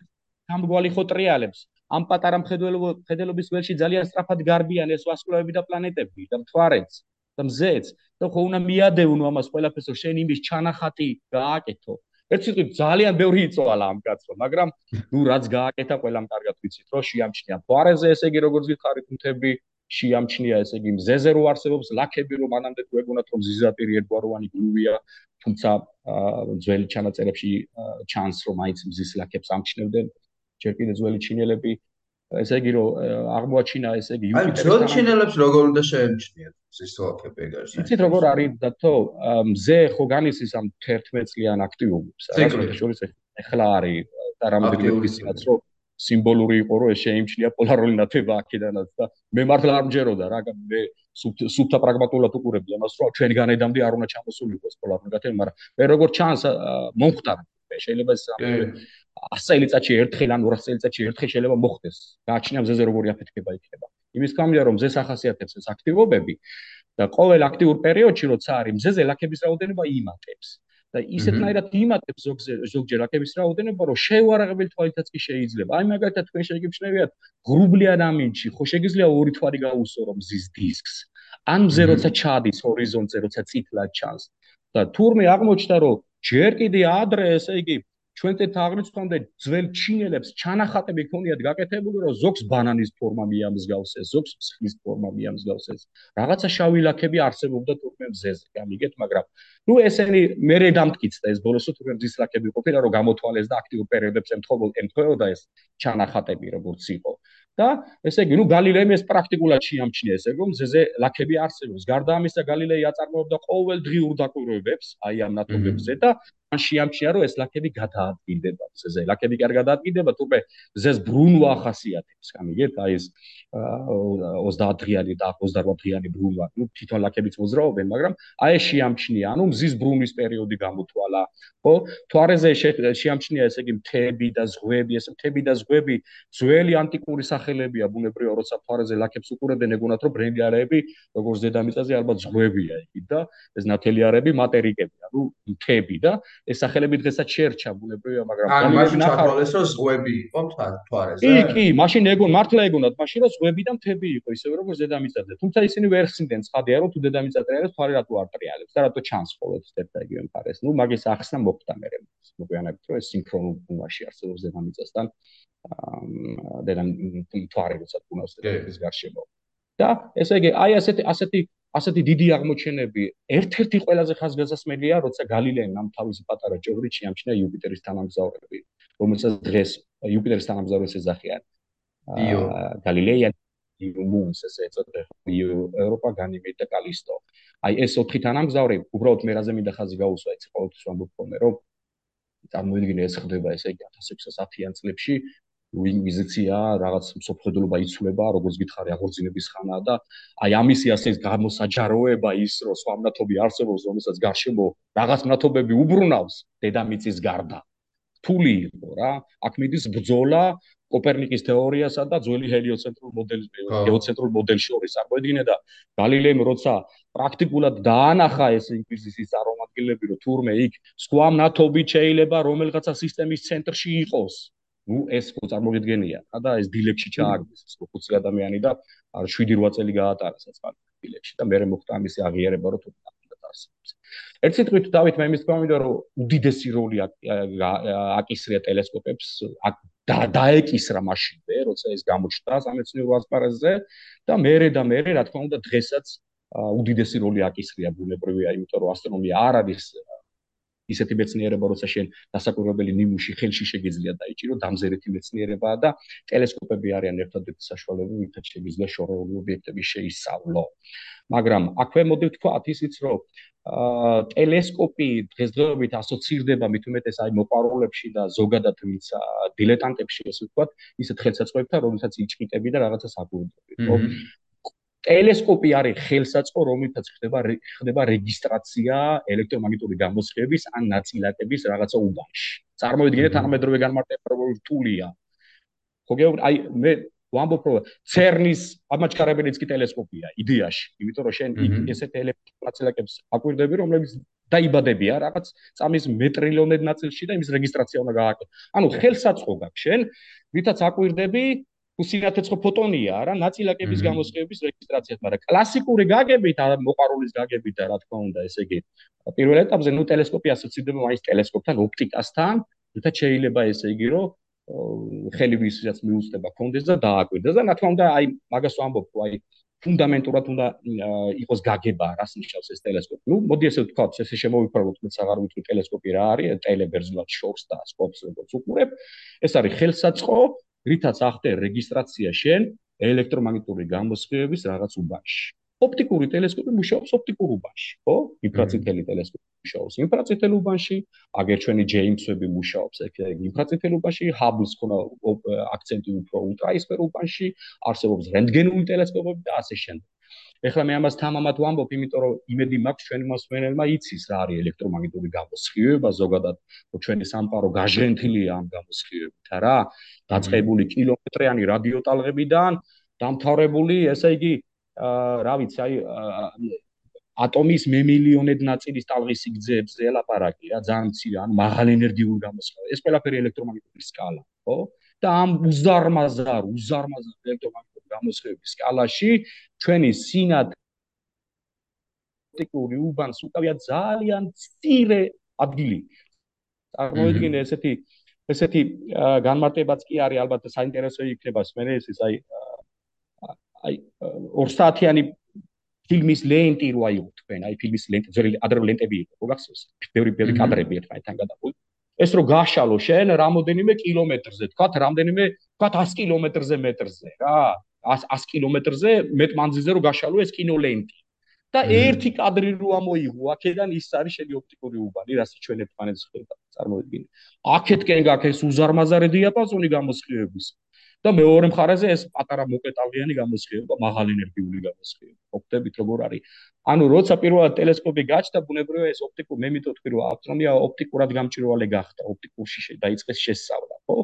გამგვალი ხო ტრიალებს. ამ პატარა მხედველობის ველში ძალიან სწრაფად გარბიან ეს ვასკულარები და პლანეტები და მთვარეც და მზეც. და ხო უნდა მიადევნო ამას ყველაფერს, რომ შენ იმის ჩანახატი გააკეთო. ერთ სიტყვით ძალიან ბევრი იწვალა ამ კაცო, მაგრამ ნუ რაც გააკეთა ყველამ კარგად ვიცით, რომ შეამჩნია მთვარეზე ესე იგი როგორც გითხარით მთები შეამჩნია ესე იგი მზეზე რო არსებობს ლაქები რომ მანამდე თუ ეგონათ რომ ზიზაპირი ერთგვაროვანი გლუვია თუმცა ძველი ჩანაწერებში ჩანს რომ აიც მზის ლაქებს ამჩნევდნენ ჯერ კიდე ძველი ჩინელები ესე იგი რომ აღმოაჩინა ესე იგი აი ძველი ჩინელებს როგორ უნდა შეემჩნიათ მზის ლაქები ეგარს იცით როგორ არის დათო მზე ხო განიცის ამ 11 წლიან აქტიობებს რა შორის ეხლა არის და რამდენი ისიც რომ სიმბოლური იყო რომ ეს შეიმჩნია პოლარული ნათება აქედანაც და მე მართლა არ მჯეროდა რა მე სუფთა პრაგმატულად უყურებდი ამას რომ ჩვენ განედამდე არ უნდა ჩამოსულიყო ეს პოლარული ნათება მაგრამ მე როგორ ჩანს მომხდარ შეიძლება ეს 100 წელიწადში ერთხელ ან 200 წელიწადში ერთხელ შეიძლება მოხდეს. გააჩნია მზეზე როგორი აფეთქება იქნება. იმის გამო რომ მზეს ახასიათებს ეს აქტივობები და ყოველ აქტიურ პერიოდში როცა არის მზეზე ლაქების რაოდენობა იმატებს და ისეთნაირად იმატებს ზოგჯერ აკების რაოდენობა, რომ შეუარაღებელი თვალითაც კი შეიძლება. აი მაგალითად თქვენ შეგიფშნევიათ ღრუბლიან ამინჩი, ხო შეგიძლია ორი თვალი გაუსო რომ ზის დისკს. ან მზე როცა ჩადის ჰორიზონტზე, როცა წითლად ჩანს. და თურმე აღმოჩნდა რომ ჯერ კიდე ადრე ესე იგი ჩვენ წეთ აღნიშნამდე ძველ ჩინელებს ჩანახატები ქონიათ გაკეთებული, რომ ზოგს ბანანის ფორმა მიამსგავსეს, ზოგს მსხლის ფორმა მიამსგავსეს. რაღაცა შავი ლაქები არსებობდა თურმე მზეზე, გამიგეთ, მაგრამ ნუ ესენი მერე დამტკიცდა ეს ბოლოსო თურმე მზის ლაქები ყოფილა, რომ გამოთვალეს და აქტიურ პერიოდებს ემთხვეოდა ეს ჩანახატები როგორც იყო. და ესე იგი, ნუ გალილეიმ ეს პრაქტიკულად შეამჩნია ესე, რომ მზეზე ლაქები არსებობს. გარდა ამისა, გალილეი აწარმოებდა ყოველდღიურ დაკვირვებებს აი ამ ნათობებზე და ან შეამჩნია რომ ეს ლაქები დაატკიდება, მზეზე ლაქები კარგად დაატკიდება, თუმე მზეს ბრუნვა ახასიათებს, გამიგეთ? აი ეს 30 დღიანი და 28 დღიანი ბრუნვა. ნუ თვითონ ლაქებიც მოძრაობენ, მაგრამ აი ეს შეამჩნია, ანუ მზის ბრუნვის პერიოდი გამოთვალა, ხო? თვარეზე შეამჩნია ესე იგი მთები და ზღვები, ეს მთები და ზღვები ძველი ანტიკური სახელებია, ბუნებრივია, როცა თვარეზე ლაქებს უყურებდნენ, ეგონათ რომ ბრენგიარები, როგორც დედამიწაზე ალბათ ზღვებია იგი და ეს ნათელიარები მატერიკები, ანუ მთები და ეს სახელები დღესაც შეერჩა ბუნებრივია მაგრამ ან მაშინ ჩათვალეს რომ ზღვები იყო თვარეზე. კი, კი, მაშინ ეგონ მართლა ეგონათ, მაშინ რომ ზღვები და მთები იყო, ისე როგორც დედამიწაზე. თუმცა ისინი ვერ ხსნიდნენ ცხადია, რომ თუ დედამიწა ტრიალებს, თვარე რატო არ ტრიალებს და რატო ჩანს და იგივე მხარეს. ნუ მაგის ახსნა მოხდა მე მოგვიანებით, რომ ეს სინქრონულ ბუნაში არსებობს დედამიწასთან. აა დედამიწა თვარე როცა ბუნავს დედამიწის გარშემო. და ესე იგი, აი ასეთი ასეთი ასეთი დიდი აღმოჩენები ერთ-ერთი ყველაზე ხაზგასმელია, როცა გალილეიმ ამ თავისი პატარა ჭორით შეამჩნია იუპიტერის თანამგზავრები, რომელსაც დღეს იუპიტერის თანამგზავრებს ეძახიან. იო გალილეიან იუმუნს ესე ეწოდება, იო ევროპა განიმედ და კალისტო. აი ეს ოთხი თანამგზავრი უბრალოდ მერაზე მინდა ხაზი გაუსვა, ეს ყოველთვის ვამბობ ხოლმე, რომ წარმოიდგინე ეს ხდება ესე იგი 1610-იან წლებში ვინგიზიცია, რაღაც მსოფლმხედველობა იცვლება, როგორც გითხარი, აღორძინების ხანაა და აი ამის ასეს გამოსაჯაროება ის, რომ სხვა მნათობი არსებობს, რომელსაც გარშემო რაღაც მნათობები უბრუნავს დედამიწის გარდა. თული იყო რა, აქ მიდის ბძოლა კოპერნიკის თეორიასა და ძველი ჰელიოცენტრულ მოდელის, გეოცენტრულ მოდელს შორის წარმოედგინე და გალილეიმ როცა პრაქტიკულად დაანახა ეს ინკვიზიციის წარმომადგენლები, რომ თურმე იქ სხვა მნათობი შეიძლება რომელღაცა სისტემის ცენტრში იყოს. Ну ეს ხო წარმოგიდგენია და ეს დილექში ჩააგდეს ეს 50 ადამიანი და 7-8 წელი გაატარა საწყალ დილექში და მე მოხდა ამისი აღიარება რომ თუ არსებობს. ერთ სიტყვით დავით მე იმის თქვა მინდა რომ უდიდესი როლი აკისრია ტელესკოპებს და დაეკისრა მაშინვე როცა ეს გამოჩნდა სამეცნიერო ასპარეზზე და მე და მე რა თქმა უნდა დღესაც უდიდესი როლი აკისრია ბუნებრივია იმიტომ რომ ასტრონომია არ არის ისეთი მეცნიერება, როცა შენ დასაკვირვებელი ნიმუში ხელში შეგიძლია დაიჭირო, დამზერეთი მეცნიერებაა და ტელესკოპები არიან ერთადერთი საშუალება, ვინც შეგიძლია შორეული ობიექტები შეისწავლო. მაგრამ აქვე მოდი ვთქვათ ისიც, რომ აა ტელესკოპი დღესდღეობით ასოცირდება მით უმეტეს აი მოყარულებში და ზოგადად ვინც დილეტანტებში ესე ვთქვათ, ისეთ ხელსაწყოებთან, რომელსაც იჭიტები და რაღაცას აკვირდები, ხო? ტელესკოპი არის ხელსაწყო, რომელთაც ხდება ხდება რეგისტრაცია ელექტრომაგნიტური გამოსხივების ან ნაწილაკების რაღაცა უბანში. წარმოიდგინეთ, თანამედროვე განმარტებებული რთულია. ხო გეუბნ, აი მე ვამბობ, რომ CERN-ის ამაჩქარებელიც კი ტელესკოპია იდეაში, იმიტომ რომ შენ ესეთ ელექტრონაწილაკებს აკვირდები, რომლებიც დაიბადებია რაღაც წამის მეტრილიონად ნაწილში და იმის რეგისტრაცია უნდა გააკეთო. ანუ ხელსაწყო გაქვს შენ, ვითაც აკვირდები უსინათეცხო ფოტონია რა ნაწილაკების გამოსხივების რეგისტრაციას, მაგრამ კლასიკური გაგებით, მოყარულის გაგებით და რა თქმა უნდა, ესე იგი, პირველ ეტაპზე ნუ ტელესკოპი ასოცირდება მაინც ტელესკოპთან, ოპტიკასთან, თუმცა შეიძლება ესე იგი, რომ ხელი ვისაც მიუწდება კონდეს და დააკვირდეს და რა თქმა უნდა, აი მაგას ვამბობ, აი ფუნდამენტურად უნდა იყოს გაგება, რას ნიშნავს ეს ტელესკოპი. ნუ მოდი ესე ვთქვათ, ესე შემოვიფაროთ, მეც აღარ ვიტყვი ტელესკოპი რა არის, ტელებერძნულად შოქს და სკოპს როგორც უყურებ. ეს არის ხელსაწყო, რითაც ახდე რეგისტრაცია შენ ელექტრომაგნიტური გამოსხივების რაღაც უბანში. ოპტიკური ტელესკოპი მუშაობს ოპტიკურ უბანში, ხო? ინფრაწითელი ტელესკოპი მუშაობს ინფრაწითელ უბანში, აგერ ჩვენი ჯეიმსები მუშაობს ეგ ინფრაწითელ უბანში, ჰაბლს ქონა აქცენტი უფრო ულტრაისფერ უბანში, არსებობს რენტგენული ტელესკოპები და ასე შემდეგ. ეხლა მე ამას თამამად ვამბობ, იმიტომ რომ იმედი მაქვს ჩვენი მასვენელმა იცის რა არის ელექტრომაგნიტური გამოსხივება ზოგადად, ჩვენი სამყარო გაჟენთილია ამ გამოსხივებით, რა? დაწყებული კილომეტრიანი რადიოტალღებიდან დამთავრებული, ესე იგი, რა ვიცი, აი ატომის მემილიონედ ნაწილის ტალღის სიგრძეებზე ელაპარაკი რა ძალიან მცირე ანუ მაღალ ენერგიულ გამოსხივება ეს ყველაფერი ელექტრომაგნიტური სკალა ხო და ამ უზარმაზარ უზარმაზარ ელექტრომაგნიტური გამოსხივების სკალაში ჩვენი სინათლე უბანს უკავია ძალიან მცირე ადგილი წარმოიდგინე ესეთი ესეთი განმარტებაც კი არის ალბათ საინტერესო იქნება მე ეს აი აი 2 საათიანი ფილმის ლენტი რო აიღო თქვენ, აი ფილმის ლენტი, ძველი ადრე ლენტები იყო, ხო გახსოვს? ბევრი ბევრი კადრები ერთმანეთთან გადაღული. ეს რო გაშალო შენ რამოდენიმე კილომეტრზე, თქვა რამოდენიმე, თქვა 100 კილომეტრზე მეტრზე, რა. 100 კილომეტრზე მეტ მანძილზე რო გაშალო ეს კინოლენტი. და ერთი კადრი რო ამოიღო, აქედან ის არის შენი ოპტიკური უბანი, რასაც ჩვენ ერთმანეთს ხედავთ, წარმოიდგინე. აქეთკენ გაქვს ეს უზარმაზარი დიაპაზონი გამოსხივების. და მეორე მხარეზე ეს პატარა მოკეტალიანი გამოსხივება, მაღალ ენერგიული გამოსხივება. ოპტებით როგორ არის? ანუ როცა პირველად ტელესკოპი გაჩნდა, ბუნებრივია ეს ოპტიკურ მე მითხრა თქვი რომ ასტრონომია ოპტიკურად გამჭვირვალე გახდა, ოპტიკურში დაიწყეს შესწავლა, ხო?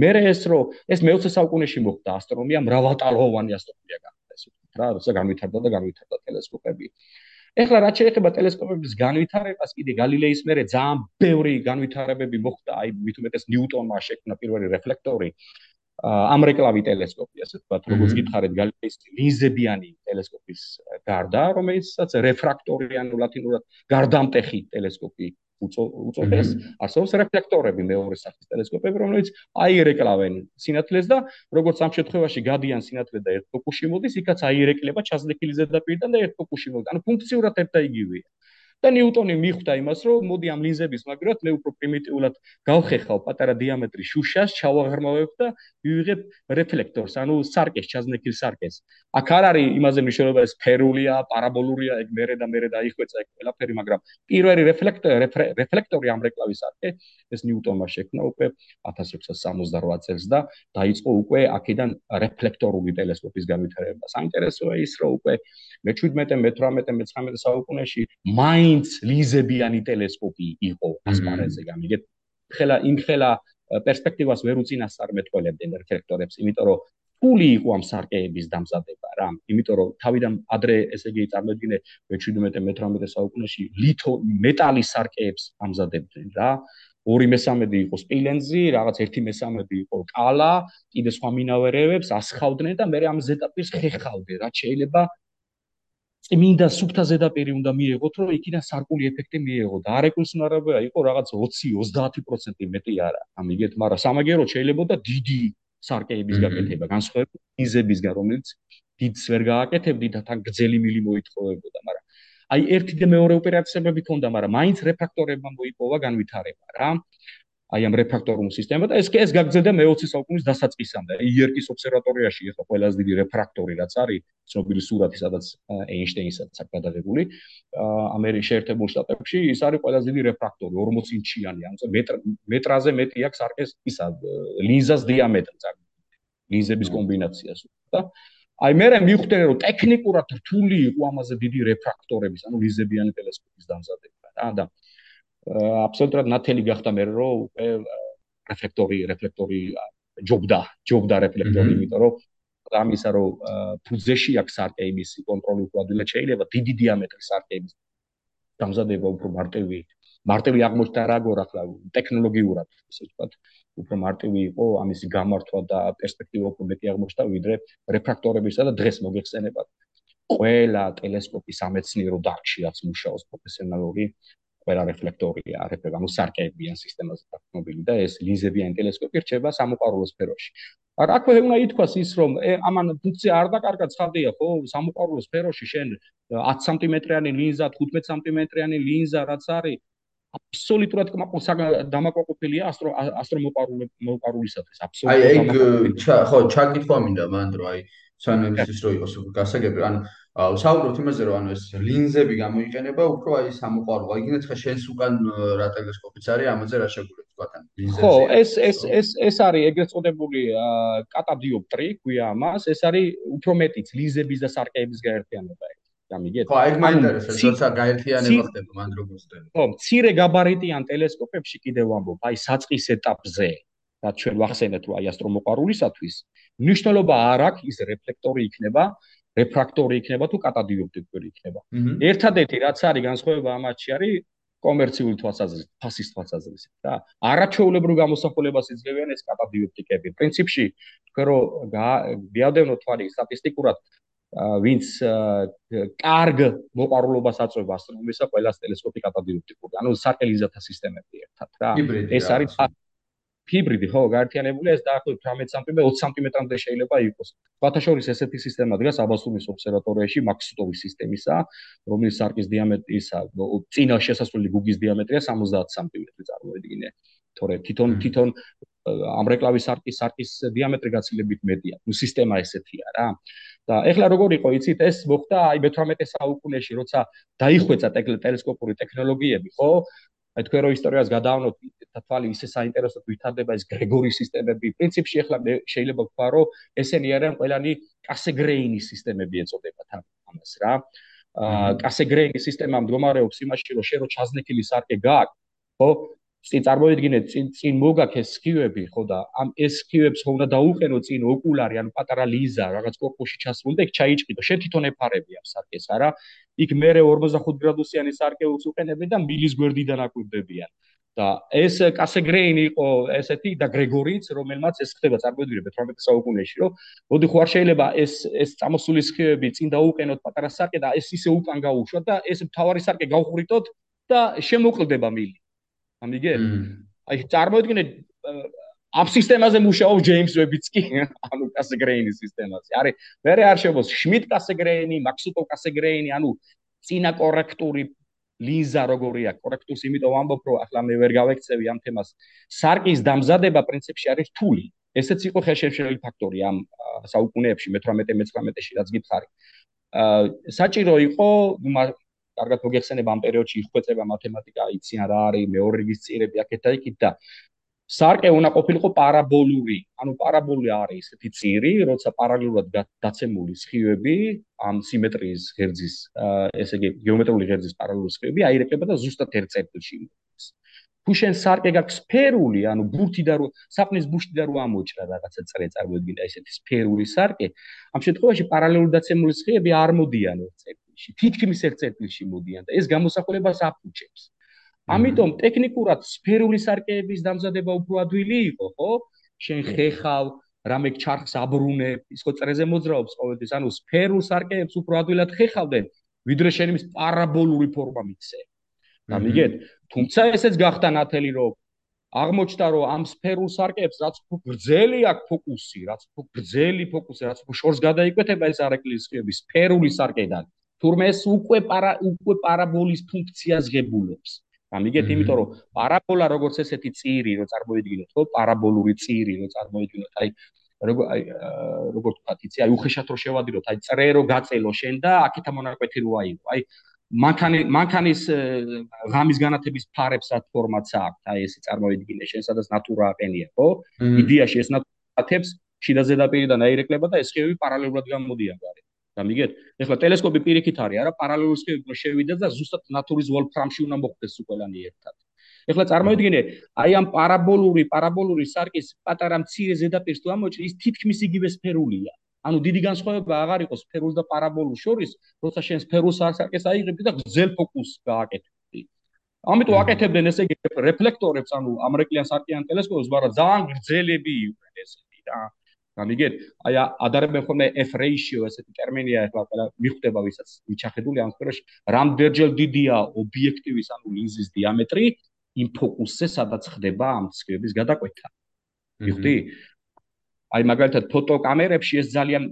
მე ეს რომ ეს მე-20 საუკუნეში მოხდა ასტრონომია, მრავალტალღოვანი ასტრონომია გახდა ეს უფრო რა, როცა განვითარდა და განვითარდა ტელესკოპები. ეხლა რაც შეეხება ტელესკოპების განვითარებას, კიდე გალილეის მერე ძალიან ბევრი განვითარებები მოხდა, აი მით უმეტეს ნიუტონმა შექმნა პირველი რეფლექტორი. ამრეკლავი ტელესკოპი, ასე ვთქვათ, როგორც გითხარით, გალილეის ლინზებიანი ტელესკოპის გარდა, რომელიცაც რეფრაქტორი ანუ ლათინურად გარდამტეხი ტელესკოპი უწოდეს, არსებობს რეფლექტორები მეორე სახის ტელესკოპები, რომელიც აირეკლავენ სინათლეს და როგორც ამ შემთხვევაში გადიან სინათლე და ერთ ფოკუსში მოდის, იქაც აირეკლება ჩაზნექილი ზედაპირიდან და ერთ ფოკუსში მოდის. ანუ ფუნქციურად ერთ და იგივეა. და ნიუტონი მიხვდა იმას, რომ მოდი ამ ლინზების მაგრად მე უფრო პრიმიტიულად გავხეხავ პატარა დიამეტრის შუშას, ჩავაღრმავებ და ვივიღებ რეფლექტორს, ანუ სარკეს, ჩაზნექილ სარკეს. აქ არ არის იმაზე მნიშვნელობა ეს სფერულია, პარაბოლურია, ეგ მერე და მერე დაიხვეწა ეგ ყველაფერი, მაგრამ პირველი რეფლექტორი რეფლექტორი ამ რეკლავის სარკე ეს ნიუტონმა შექმნა უკვე 1668 წელს და დაიწყო უკვე აქედან რეფლექტორული ტელესკოპის განვითარება. საინტერესოა ის, რომ უკვე მე-17, მე-18, მე-19 საუკუნეში მაინ მაინც ლიზებიანი ტელესკოპი იყო ასპარეზზე გამიგეთ. ხელა იმ ხელა პერსპექტივას ვერ უწინასწარ მეტყოლებდნენ რეფლექტორებს იმიტომ რომ ფული იყო ამ სარკეების დამზადება რა იმიტომ რომ თავიდან ადრე ესე იგი წარმოიდგინე მე-17 მე-18 საუკუნეში ლითო მეტალის სარკეებს ამზადებდნენ რა. ორი მესამედი იყო სპილენზი, რაღაც ერთი მესამედი იყო კალა, კიდე სხვა მინავერეებს ასხავდნენ და მე ამ ზედაპირს ხეხავდნენ, რაც შეიძლება წმინდა სუფთა ზედაპირი უნდა მიიღოთ, რომ იქიდან სარკული ეფექტი მიიღო და არ ეკულსუნარებია იყო რაღაც 20-30% მეტი არა. ამიგეთ, მაგრამ სამაგეროთ შეიძლება და დიდი სარკეების გაკეთება, განსხვავებით იზებისგან, რომელიც დიდს ვერ გააკეთებდი და თან გძელი მილი მოითხოვებოდა, მაგრამ აი ერთი და მეორე ოპერაციები ქონდა, მაგრამ მაინც რეფაქტორებმა მოიპოვა განვითარება რა. აი ამ რეფრაქტორულ სისტემას და ეს ეს გაგრძელდა მე-20 საუკუნის დასაწყისამდე. იერკის ობსერვატორიაში იყო ყველაზე დიდი რეფრაქტორი, რაც არის ცნობილი სურათი, სადაც ეინშტეინსაც აქვს გადაღებული. ამერიკის შეერთებულ შტატებში ის არის ყველაზე დიდი რეფრაქტორი, 40 ინჩიანი, ანუ მეტრაზე მეტი აქვს არკეს ისა ლინზას დიამეტრი, წაგ ლინზების კომბინაციას და აი მე მივხვდები რომ ტექნიკურად რთული იყო ამაზე დიდი რეფრაქტორების, ანუ ლინზებიანი ტელესკოპის დამზადება რა და აბსოლუტურად ნათელი გახდა მე რომ უკვე რეფლექტორი რეფლექტორი ჯობდა ჯობდა რეფლექტორი იმიტომ რომ ამისა რომ ფუძეში აქვს სარკეების კონტროლი უკუადვილად შეიძლება დიდი დიამეტრის სარკეების დამზადება უფრო მარტივი მარტივი აღმოჩნდა რა გორ ახლა ტექნოლოგიურად ესე ვთქვათ უფრო მარტივი იყო ამისი გამართვა და პერსპექტივა უფრო მეტი აღმოჩნდა ვიდრე რეფრაქტორებისა და დღეს მოგეხსენებათ. ყველა ტელესკოპის სამეცნიერო დარგში რაც მუშაობს პროფესიონალური ყველა რეფლექტორია, რეფლექტორი გამოსარკევიან სისტემაზე დაყრდნობილი და ეს ლინზებიანი ტელესკოპი რჩება სამოყვარულო სფეროში. რაქვე უნდა ითქვას ის რომ ამან ფუნქცია არ დაკარგა ცხადია ხო სამოყვარულო სფეროში შენ 10 სანტიმეტრიანი ლინზა, 15 სანტიმეტრიანი ლინზა რაც არის აბსოლუტურად დამაკმაყოფილია ასტრო ასტრომოპარული მოპარულისათვის აბსოლუტურად აი ეგ ხო ჩაკითხვა მინდა მანდრო აი სანამ ის რო იყოს გასაგები ან საუბრობთ იმაზე რომ ანუ ეს ლინზები გამოიყენება უფრო აი სამოყვარულო. იგივე ხა შენს უკან რა ტელესკოპიც არის, ამაზე რა შეგულებ თქვა თან ლინზებზე. ხო, ეს ეს ეს ეს არის ეგრეთ წოდებული კატადიოპტრი, ქვია ამას, ეს არის უფრო მეტიც ლინზების და სარკეების გაერთიანება. გამიგეთ? ხო, ეგ მაინტერესებს, როცა გაერთიანება ხდება მან როგორც ხდება. ხო, მცირე გაბარიტიან ტელესკოპებში კიდევ ვამბობ, აი საწყის ეტაპზე, რაც ჩვენ ვახსენეთ, რომ აი ასტრომოყარულისათვის მნიშვნელობა არ აქვს ის რეფლექტორი იქნება რეფრაქტორი იქნება თუ კატადიოპტრიული იქნება. ერთადერთი რაც არის განსხვავება ამათში არის კომერციული თვალსაზრისით, ფასის თვალსაზრისით და არაჩვეულებრივ გამოსახულებას იძლევიან ეს კატადიოპტიკები. პრინციპში თქვენ რომ გიადევნო თვალი სტატისტიკურად ვინც კარგ მოყარულობას აწვევა ასტრონომიისა, ყველას ტელესკოპი კატადიოპტიკური. ანუ სატელიზათა სისტემები ერთად რა. ეს არის ჰიბრიდი ხო გაერთიანებული ეს დაახლოებით 18 სანტიმეტრ 20 სანტიმეტრამდე შეიძლება იყოს. ფათაშორის ესეთი სისტემა დგას აბასუნის ობსერვატორიაში მაქსუტოვის სისტემისა, რომლის სარკის დიამეტრისა წინა შესასვლელი გუგის დიამეტრია 70 სანტიმეტრი წარმოედგინე. თორე თვითონ თვითონ ამრეკლავის სარკის სარკის დიამეტრი გაცილებით მეტია. ნუ სისტემა ესეთია რა. და ეხლა როგორ იყო იცით ეს მოხდა აი მე-18 საუკუნეში, როცა დაიხვეწა ტელესკოპური ტექნოლოგიები, ხო? აი თქვენ რო ისტორიას გადავნოთ და თვალი ისე საინტერესოდ ვითარდება ეს გრეგორის სისტემები. პრინციპში ახლა შეიძლება ვთქვა რომ ესენი არიან ყველანი კასეგრეინის სისტემები ეწოდებათ ამას რა. აა კასეგრეინის სისტემა მდგომარეობს იმაში რომ შე რო ჩაზნექილი სარკე გააქვს ხო? წინ წარმოიდგინეთ წინ წინ მოგაქეს სქივები ხო და ამ ეს სქივებს ხო უნდა დაუყენო წინ ოკულარი ანუ პატარა ლიზა რაღაც კორპუსში ჩასული და იქ ჩაიჭიდო შენ თვითონ ეფარები ამ სარკეს არა იქ მეორე 45 გრადუსიანი სარკეულს უყენები და მილის გვერდიდან აკვირდებიან. და ეს კასეგრეინი იყო ესეთი და გრეგორიც რომელმაც ეს ხდება წარმოიდგინეთ 18 საუკუნეში რომ მოდი ხო არ შეიძლება ეს ეს წამოსული სქივები წინ დაუყენოთ პატარა სარკე და ეს ისე უკან გაუშვათ და ეს მთავარი სარკე გავხვრიტოთ და შემოკლდება მილი. ამიგე? აი წარმოიდგინე ამ სისტემაზე მუშაობს ჯეიმს ვებიც კი, ანუ კასეგრეინის სისტემაზე. არის მერე არ შევოს შმიდ კასეგრეინი, მაქსუტო კასეგრეინი, ანუ წინა კორექტური ლიზა როგორი აქვს, კორექტურს იმიტომ ვამბობ, რომ ახლა მე ვერ გავექცევი ამ თემას. სარკის დამზადება პრინციპში არის რთული. ესეც იყო ხელშემშლელი ფაქტორი ამ საუკუნეებში მე-18-19-ში რაც გითხარი. აა საჭირო იყო კარგად მოგეხსენება ამ პერიოდში იხვეწება მათემატიკა, იციან რა არის მეორე რიგის წირები აქეთ და იქით და სარკე უნდა ყოფილიყო პარაბოლური, ანუ პარაბოლი არის ესეთი წირი, როცა პარალელურად დაცემული სხივები ამ სიმეტრიის ღერძის, ესე იგი გეომეტრიული ღერძის პარალელური სხივები აირეკლება და ზუსტად ერთ წერტილში იმყოფება. თუ შენ სარკე გაქვს სფერული, ანუ ბურთი და რო საფნის ბუშტი და რო ამოჭრა რაღაცა წრე წარმოედგინე ესეთი სფერული სარკე, ამ შემთხვევაში პარალელურად დაცემული სხივები არ მოდიან ერთ წერტილში, თითქმის ერთ წერტილში მოდიან და ეს გამოსახულებას აფუჭებს. ამიტომ ტექნიკურად სფერული სარკეების დამზადება უფრო ადვილი იყო, ხო? შენ ხეხავ რამე ჩარხს აბრუნე, ის ხო წრეზე მოძრაობს ყოველთვის, ანუ სფერულ სარკეებს უფრო ადვილად ხეხავდნენ, ვიდრე შენ იმის პარაბოლური ფორმა მიცე. გამიგეთ? თუმცა ესეც გახდა ნათელი რომ აღმოჩნდა რომ ამ სფერულ სარკეებს რაც უფრო გრძელი აქვს ფოკუსი, რაც უფრო გრძელი ფოკუსი, რაც უფრო შორს გადაიკვეთება ეს არეკლიის სხივები სფერული სარკედან. თურმე ეს უკვე პარა უკვე პარაბოლის ფუნქციას ღებულობს. ამიგეთ, იმიტომ რომ პარაბოლა როგორც ესეთი წირი, რო წარმოიდგინოთ, ხო, პარაბოლური წირი, რო წარმოიდგინოთ, აი როგორ აი როგორ თქვა, იცი, აი უხეშად რო შევადიროთ, აი წრე რო გაწელო შენ და აქეთ ამონაკვეთი რო აიღო. აი მანქანი მანქანის ღამის განათების ფარებსაც ფორმაც აქვს აი ესე წარმოიდგინე შენ სადაც ნატურა აყენია ხო? იდეაში ეს ნატურათებს შიდა ზედაპირიდან აირეკლება და ეს სხივები პარალელურად გამოდიან გარე გამიგეთ ეხლა ტელესკოპი პირიქით არის არა პარალელურ სხივებში შევიდა და ზუსტად ნატურის ვოლფრამში უნდა მოხდეს უყველანი ერთად ეხლა წარმოიდგინე აი ამ პარაბოლური პარაბოლური სარკის პატარა მცირე ზედაპირს თუ ამოჭრი ის თითქმის იგივე სფერულია ანუ დიდი განსხვავება აღარ იყოს სფერულ და პარაბოლურ შორის, როცა შენ სფერულ სარკეს აიღებდი და გზელ ფოკუსს გააკეთებდი. ამიტომ აკეთებდნენ ესე იგი რეფლექტორებს, ანუ ამერიკიან სარკიან ტელესკოპებს, მაგრამ ძალიან გრძელები იყვნენ ესეთი რა. გამიგეთ? აი ადარებენ ხოლმე F ratio ესეთი ტერმინია ახლა მიხვდება ვისაც მიჩახედული ამ სფეროში, რამდენჯერ დიდია ობიექტივის ანუ ლინზის დიამეტრი იმ ფოკუსზე, სადაც ხდება ამ ცხრების გადაკვეთა. მიხვდი? აი მაგალითად ფოტოკამერებში ეს ძალიან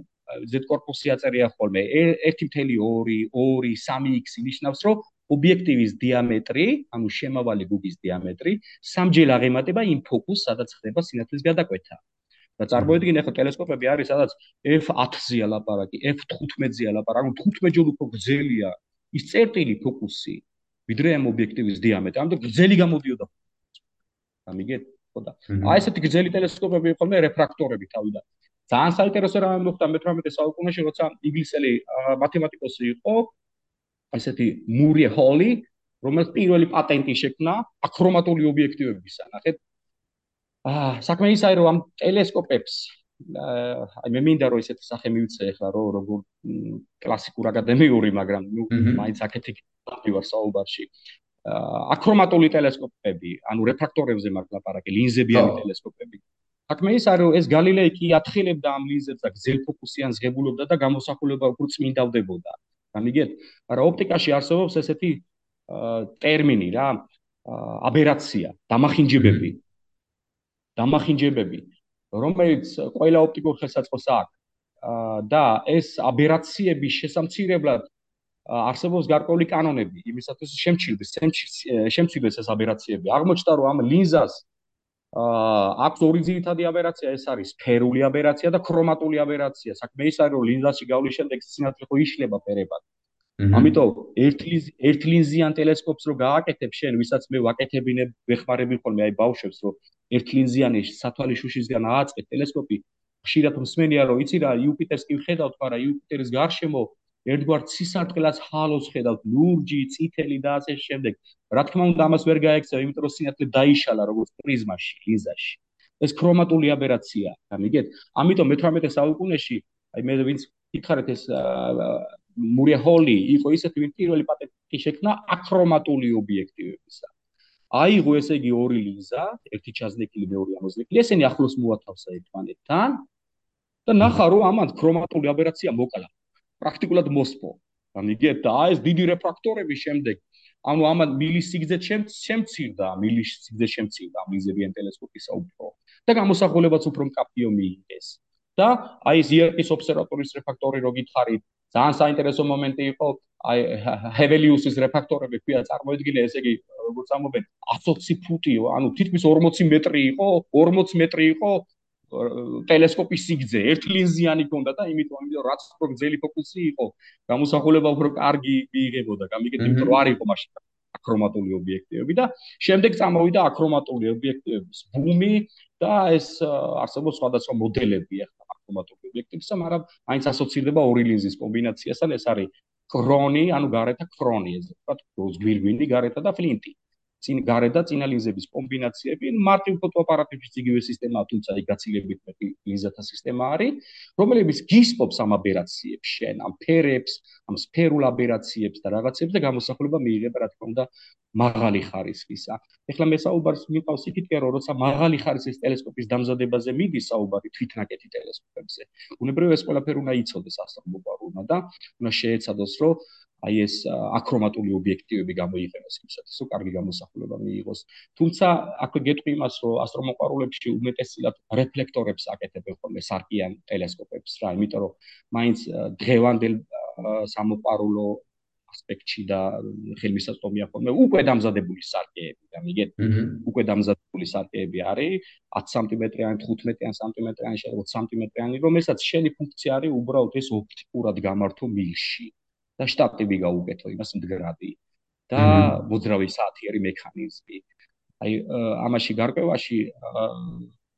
Z корпуსი აწერია ხოლმე 1.2, 2, 3x ნიშნავს, რომ ობიექტივის დიამეტრი, ანუ შემავალი გუგის დიამეტრი, სამჯერ აღემატება იმ ფოკუსს, სადაც ხდება სინათლის გადაკვეთა. და წარმოიდგინე ახლა ტელესკოპები არის, სადაც f10-ზეა ლაპარაკი, f15-ზეა ლაპარაკი, ანუ 15 ჯერ უფრო გრძელია ის წერტილი ფოკუსი, ვიდრე ამ ობიექტივის დიამეტრი. ამიტომ გრძელი გამოდიოდა. ამიგეთ? ხო და აი ესეთი გრძელი ტელესკოპები იყო მე რეფრაქტორები თავიდან ძალიან საინტერესო რამე მოხდა მე-18 საუკუნეში როცა ინგლისელი მათემატიკოსი იყო ესეთი მური ჰოლი რომელიც პირველი პატენტი შექმნა აქრომატული ობიექტივებისა ნახეთ აა საქმე ისაა რომ ამ ტელესკოპებს აი მე მინდა რომ ესეთი სახე მივიცე ახლა რომ როგორ კლასიკურ აკადემიური, მაგრამ ნუ მაინც აქეთი ვარ საუბარში. აკრომატული ტელესკოპები, ანუ რეფრაქტორებზე მართ ლაპარაკი, ლინზებიანი ტელესკოპები. საქმე ის არის რომ ეს გალილეი კი ათხილებდა ამ ლინზებს და გზელფოკუსიან ზღებულობდა და გამოსახულება უფრო წმინდავდებოდა. გამიგეთ? მაგრამ ოპტიკაში არსებობს ესეთი ტერმინი რა, აბერაცია, დამახინჯებები. დამახინჯებები, რომელიც ყველა ოპტიკურ ხელსაწყოს აქვს. და ეს აბერაციების შესამცირებლად არსებობს გარკვეული კანონები იმისათვის შემჩილდეს შემჩილდეს ეს აბერაციები. აღმოჩნდა რომ ამ ლინზას აქვს ორი ძირითადი აბერაცია. ეს არის სფერული აბერაცია და ქრომატული აბერაცია. საქმე ის არის რომ ლინზაში გავლის შემდეგ სინათლე ხო იშლება ფერებად ამიტომ ერთ ერთ ლინზიან ტელესკოპს რო გააკეთებ შენ ვისაც მე ვაკეთებინე ვეხმარები ხოლმე აი ბავშვებს რომ ერთ ლინზიანი სათვალიშუშისგან ააწყეთ ტელესკოპი ხშირად მსმენია რომ იცი რა იუპიტერს კი ვხედავთ მაგრამ იუპიტერის გარშემო ერთგვარ ცისარტყელას ჰალოს ხედავთ ლურჯი, წითელი და ასე შემდეგ. რა თქმა უნდა, ამას ვერ გაექცევ, იმიტომ რომ სინათლე დაიშალა როგორც პრიზმაში, ლიზაში. ეს ქრომატული აბერაცია, გამიგეთ? ამიტომ მე-18 საუკუნეში, აი მე ვინც ითხარით ეს მურია ჰოლი იყო ისეთი ვინც პირველი პატენტი შექმნა აქრომატული ობიექტივებისა. აიღო ესე იგი ორი ლიზა, ერთი ჩაზნექილი, მეორე ამოზნექილი, ესენი ახლოს მოათავსა ერთმანეთთან და ნახა რომ ამან ქრომატული აბერაცია მოკლა. პრაქტიკულად მოსპო. გამიგეთ და ეს დიდი რეფრაქტორები შემდეგ ანუ ამან მილის სიგძე შემცირდა, მილის სიგძე შემცირდა მიზებიან ტელესკოპისა უფრო და გამოსახულებაც უფრო მკაფიო მიიღეს. და აი ეს IRP-ის ობსერვატორის რეფრაქტორი რო გითხარით, ძალიან საინტერესო მომენტი იყო, აი ჰეველიუსის რეფრაქტორები ქვია წარმოედგინე, ესე იგი, როგორც ამობენ, 120 ფუტიო, ანუ თითქმის 40 მეტრი იყო, 40 მეტრი იყო ტელესკოპის სიგძე ერთლინზიანი ქონდა და იმიტომ ამიტომ რაც უფრო გზელი ფოკუსი იყო. გამოსახულება უფრო კარგი მიიღებოდა. გამიგეთ იმიტომ რომ არ იყო მაშინ აკრომატული ობიექტივები და შემდეგ წამოვიდა აკრომატული ობიექტივების ბუმი და ეს არსებობს სხვადასხვა მოდელები ახლა აკრომატული ობიექტივისა მაგრამ მაინც ასოცირდება ორი ლინზის კომბინაციასთან. ეს არის ქრონი ანუ გარეთა ქრონი ესე ვთქვათ გზგვილგვინი გარეთა და ფლინტი წინ გარე და წინალიზების კომბინაციები მარტივ ფოტოაპარატების იგივე სისტემაა თუმცა იქ გაცილებით მეტი ლიზათა სისტემა არის რომელიც გისპობს ამ აბერაციებს შენ ამ ფერებს ამ სფერულ აბერაციებს და რაღაცებს და გამოსახულება მიიღება რა თქმა უნდა მაღალი ხარისხისა. ეხლა მე საუბარს მიყავს იქითკე რომ როცა მაღალი ხარისხის ტელესკოპის დამზადებაზე მიდის საუბარი თვითნაკეთი ტელესკოპებზე. უნებრივია ეს ყველაფერი უნდა იცოდეს ასტრონომებმა და უნდა შეეცადოს რომ აი ეს აკრომატული ობიექტივები გამოიყენოს იმისათვის, რომ კარგი გამოსახულება მიიღოს. თუმცა აქვე გეტყვი იმას, რომ ასტრომოყარულებში უმეტესად რეფლექტორებს აკეთებენ ხოლმე სარკიან ტელესკოპებს რა, იმიტომ რომ მაინც დღევანდელ სამოყარულო ასპექტში და ხელმისაწვდომია ხოლმე უკვე დამზადებული სარკეები, გამიგეთ? უკვე დამზადებული სარკეები არის 10 სანტიმეტრიანი, 15 სანტიმეტრიანი, შეიძლება 20 სანტიმეტრიანი, რომელსაც შენი ფუნქცია არის უბრალოდ ეს ოპტიკურად გამართო მილში. და შტატები გაუკეთო იმას მდგრადი და მოძრავი საათიერი მექანიზმი. აი ამაში გარკვევაში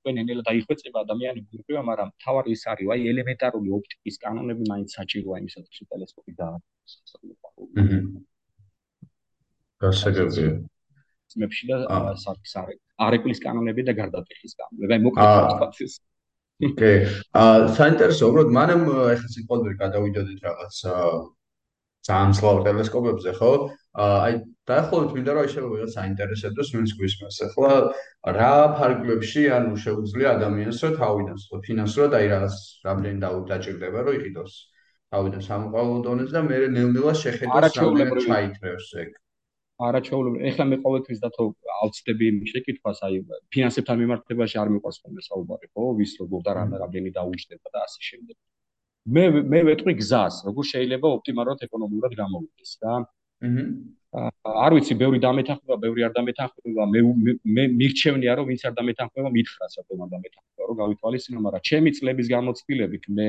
ვენენელა დაიხვეწება ადამიანი გურკვევა, მაგრამ თავარი ის არის, აი ელემენტარული ოპტიკის კანონები მაინც საჭიროა იმისათვის, რომ ტელესკოპი დააარსოს. გასაგებია. მეფში და სარკსარე. არეკვლის კანონები და გარდატეხის კანონები. აი მოკლედ ვთქვათ ეს. ოკეი. აა საინტერესო, უბრალოდ მანამ ეხლა სიტყვაზე გადავიდოდეთ რაღაც ძალიან სლავ ტელესკოპებზე ხო? აი დაახლოებით მინდა რომ შეიძლება ვიღაც საინტერესებდეს ვინც გვისმენს. ახლა რა ფარგლებში ანუ შეუძლია ადამიანს რომ თავიდან ფინანსურად აი რაღაც რამდენი დაუჭირდება რომ იყიდოს თავიდან სამოყალო დონეზე და მე ნელ-ნელა შეხედოს რამდენი ჩაითრევს ეგ. არაჩვეულებრივი. ეხლა მე ყოველთვის დათო ავწდები იმ შეკითხვას, აი ფინანსებთან მიმართებაში არ მიყვარს ხოლმე საუბარი, ხო? ვის როგორ და რამდენი დაუჭირდება და ასე შემდეგ. მე მე ვეტყვი გზას, როგორ შეიძლება ოპტიმალურად ეკონომიურად გამოვიდეს რა. აჰა. არ ვიცი, ბევრი დამეთანხმება, ბევრი არ დამეთანხმება, მე მე მირჩევნია, რომ ვინც არ დამეთანხმება, მითხრას, რომ არ დამეთანხმება, რომ გავითვალისწინო, მაგრამ ჩემი წლების გამოცდილებით მე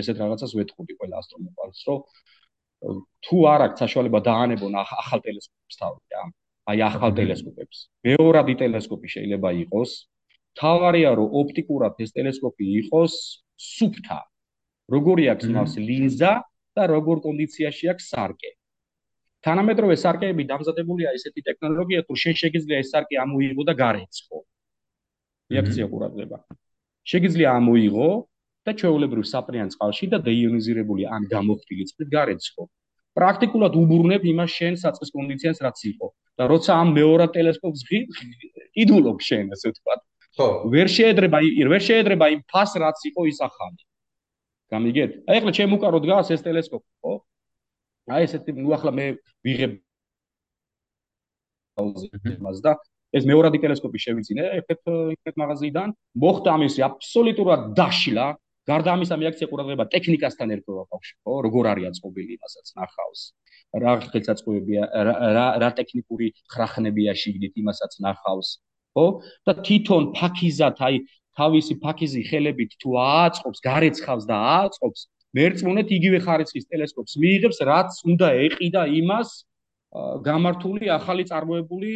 ესეთ რაღაცას ვეტყვი ყველა ასტრონომს, რომ თუ არ აქვს საშუალება დაანებონ ახალ ტელესკოპს თავი რა. აი ახალ ტელესკოპებს. მეორადი ტელესკოპი შეიძლება იყოს. თავარია რომ ოპტიკურად ეს ტელესკოპი იყოს სუფთა. როგორი აქვს მას ლინზა და როგორ კონდიციაში აქვს სარკე. თანამედროვე სარკეები დამზადებულია ესეთი ტექნოლოგიით, რომ შენ შეგიძლია ეს სარკე ამოიღო და გარეცხო. რეაქცია ყურადღება. შეგიძლია ამოიღო და ჩვეულებრივ საპრიან წყალში და დეიონიზირებული ან გამოხდილი წყლით გარეცხო. პრაქტიკულად უბრუნებ იმას შენ საწყის კონდიციანს რაც იყო და როცა ამ მეორად ტელესკოპს ყიდულობ შენ ესე ვთქვა. ხო, ვერ შეედრება ვერ შეედრება იმ ფას რაც იყო ის ახალი. გამიგეთ? აი ახლა ჩემ უკარო დგას ეს ტელესკოპი, ხო? აი ესეთი ნუ ახლა მე ვიღებ აუზიმას და ეს მეორადი ტელესკოპი შევიძინე ერთ-ერთ ინტერნეტ მაღაზიიდან. მოხდა ამისი აბსოლუტურად დაშლა გარდა ამისა მეაქცია ყურადღება ტექნიკასთან ერთობა ბავშვი ხო? როგორ არის აწყობილი იმასაც ნახავს? რა ხელსაწყოებია რა რა ტექნიკური ხრახნებია შიგნით იმასაც ნახავს ხო? და თვითონ ფაქიზად აი თავისი ფაქიზი ხელებით თუ ააწყობს გარეცხავს და ააწყობს მერწმუნეთ იგივე ხარისხის ტელესკოპს მიიღებს რაც უნდა ეყიდა იმას გამართული ახალი წარმოებული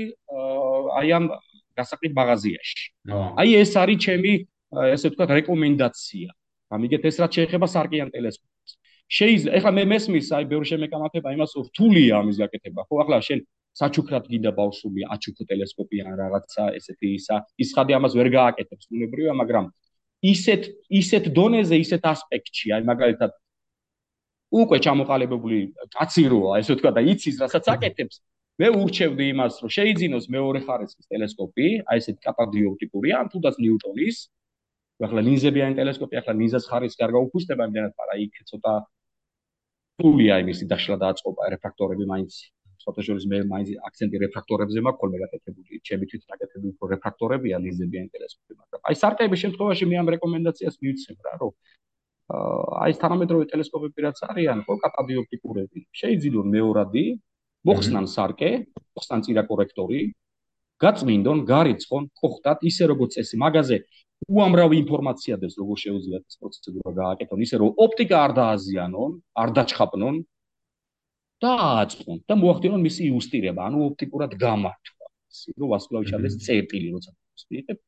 აი ამ გასაყიდ მაღაზიაში. აი ეს არის ჩემი ესე ვთქვათ რეკომენდაცია. გამიგეთ ეს რაც შეეხება სარკიან ტელესკოპს. შეიძლება ეხლა მე მესმის აი ბევრი შემეკამათება იმას რთულია ამის გაკეთება. ხო ახლა შენ საჩუქრად გინდა ბავშვი აჩუქო ტელესკოპი ან რაღაცა ესეთი ისა ის ხადი ამას ვერ გააკეთებს უნებრივია, მაგრამ ისეთ ისეთ დონეზე, ისეთ ასპექტში, აი მაგალითად უკვე ჩამოყალიბებული კაცი როა, ესე ვთქვა და იცის რასაც აკეთებს, მე ურჩევდი იმას, რომ შეიძინოს მეორე ხარისხის ტელესკოპი, აი ესეთი კაპადიოპტიკური ან თუნდაც ნიუტონის. ახლა ლინზებიან ტელესკოპი, ახლა ლინზას ხარისხი არ გაუხუსდება იმდენად, მაგრამ იქ ცოტა თულია იმისი დაშლა დააწყობა რეფრაქტორები მაინც. ფოტოშოპის მე მაინც აქცენტი რეფრაქტორებზე მაქვს, ხოლმე გაკეთებული, ჩემი თვით გაკეთებული უფრო რეფრაქტორებია ლინზებიან ტელესკოპი, მაგრამ აი სარტების შემთხვევაში მე ამ რეკომენდაციას მივცემ რა, რომ აი ეს თანამედროვე ტელესკოპები რაც არიან, ხო, კაპადიოპტიკურები, შეიძლება მეორადი მოხსნან სარკე, მოხსნან წირა კორექტორი, გაწმინდონ, გარიცხონ, ხოხტათ ისე როგორც წესი მაგაზე უამრავი ინფორმაცია დებს როგორ შეუძლიათ ეს პროცედურა გააკეთონ, ისე რომ ოპტიკა არ დააზიანონ, არ დაჩხაპნონ და აწყონ და მოახდინონ მისი იუსტირება, ანუ ოპტიკურად გამართვა. ისე რომ ვასკულავიჩადეს წერტილი როცა ვსწრებ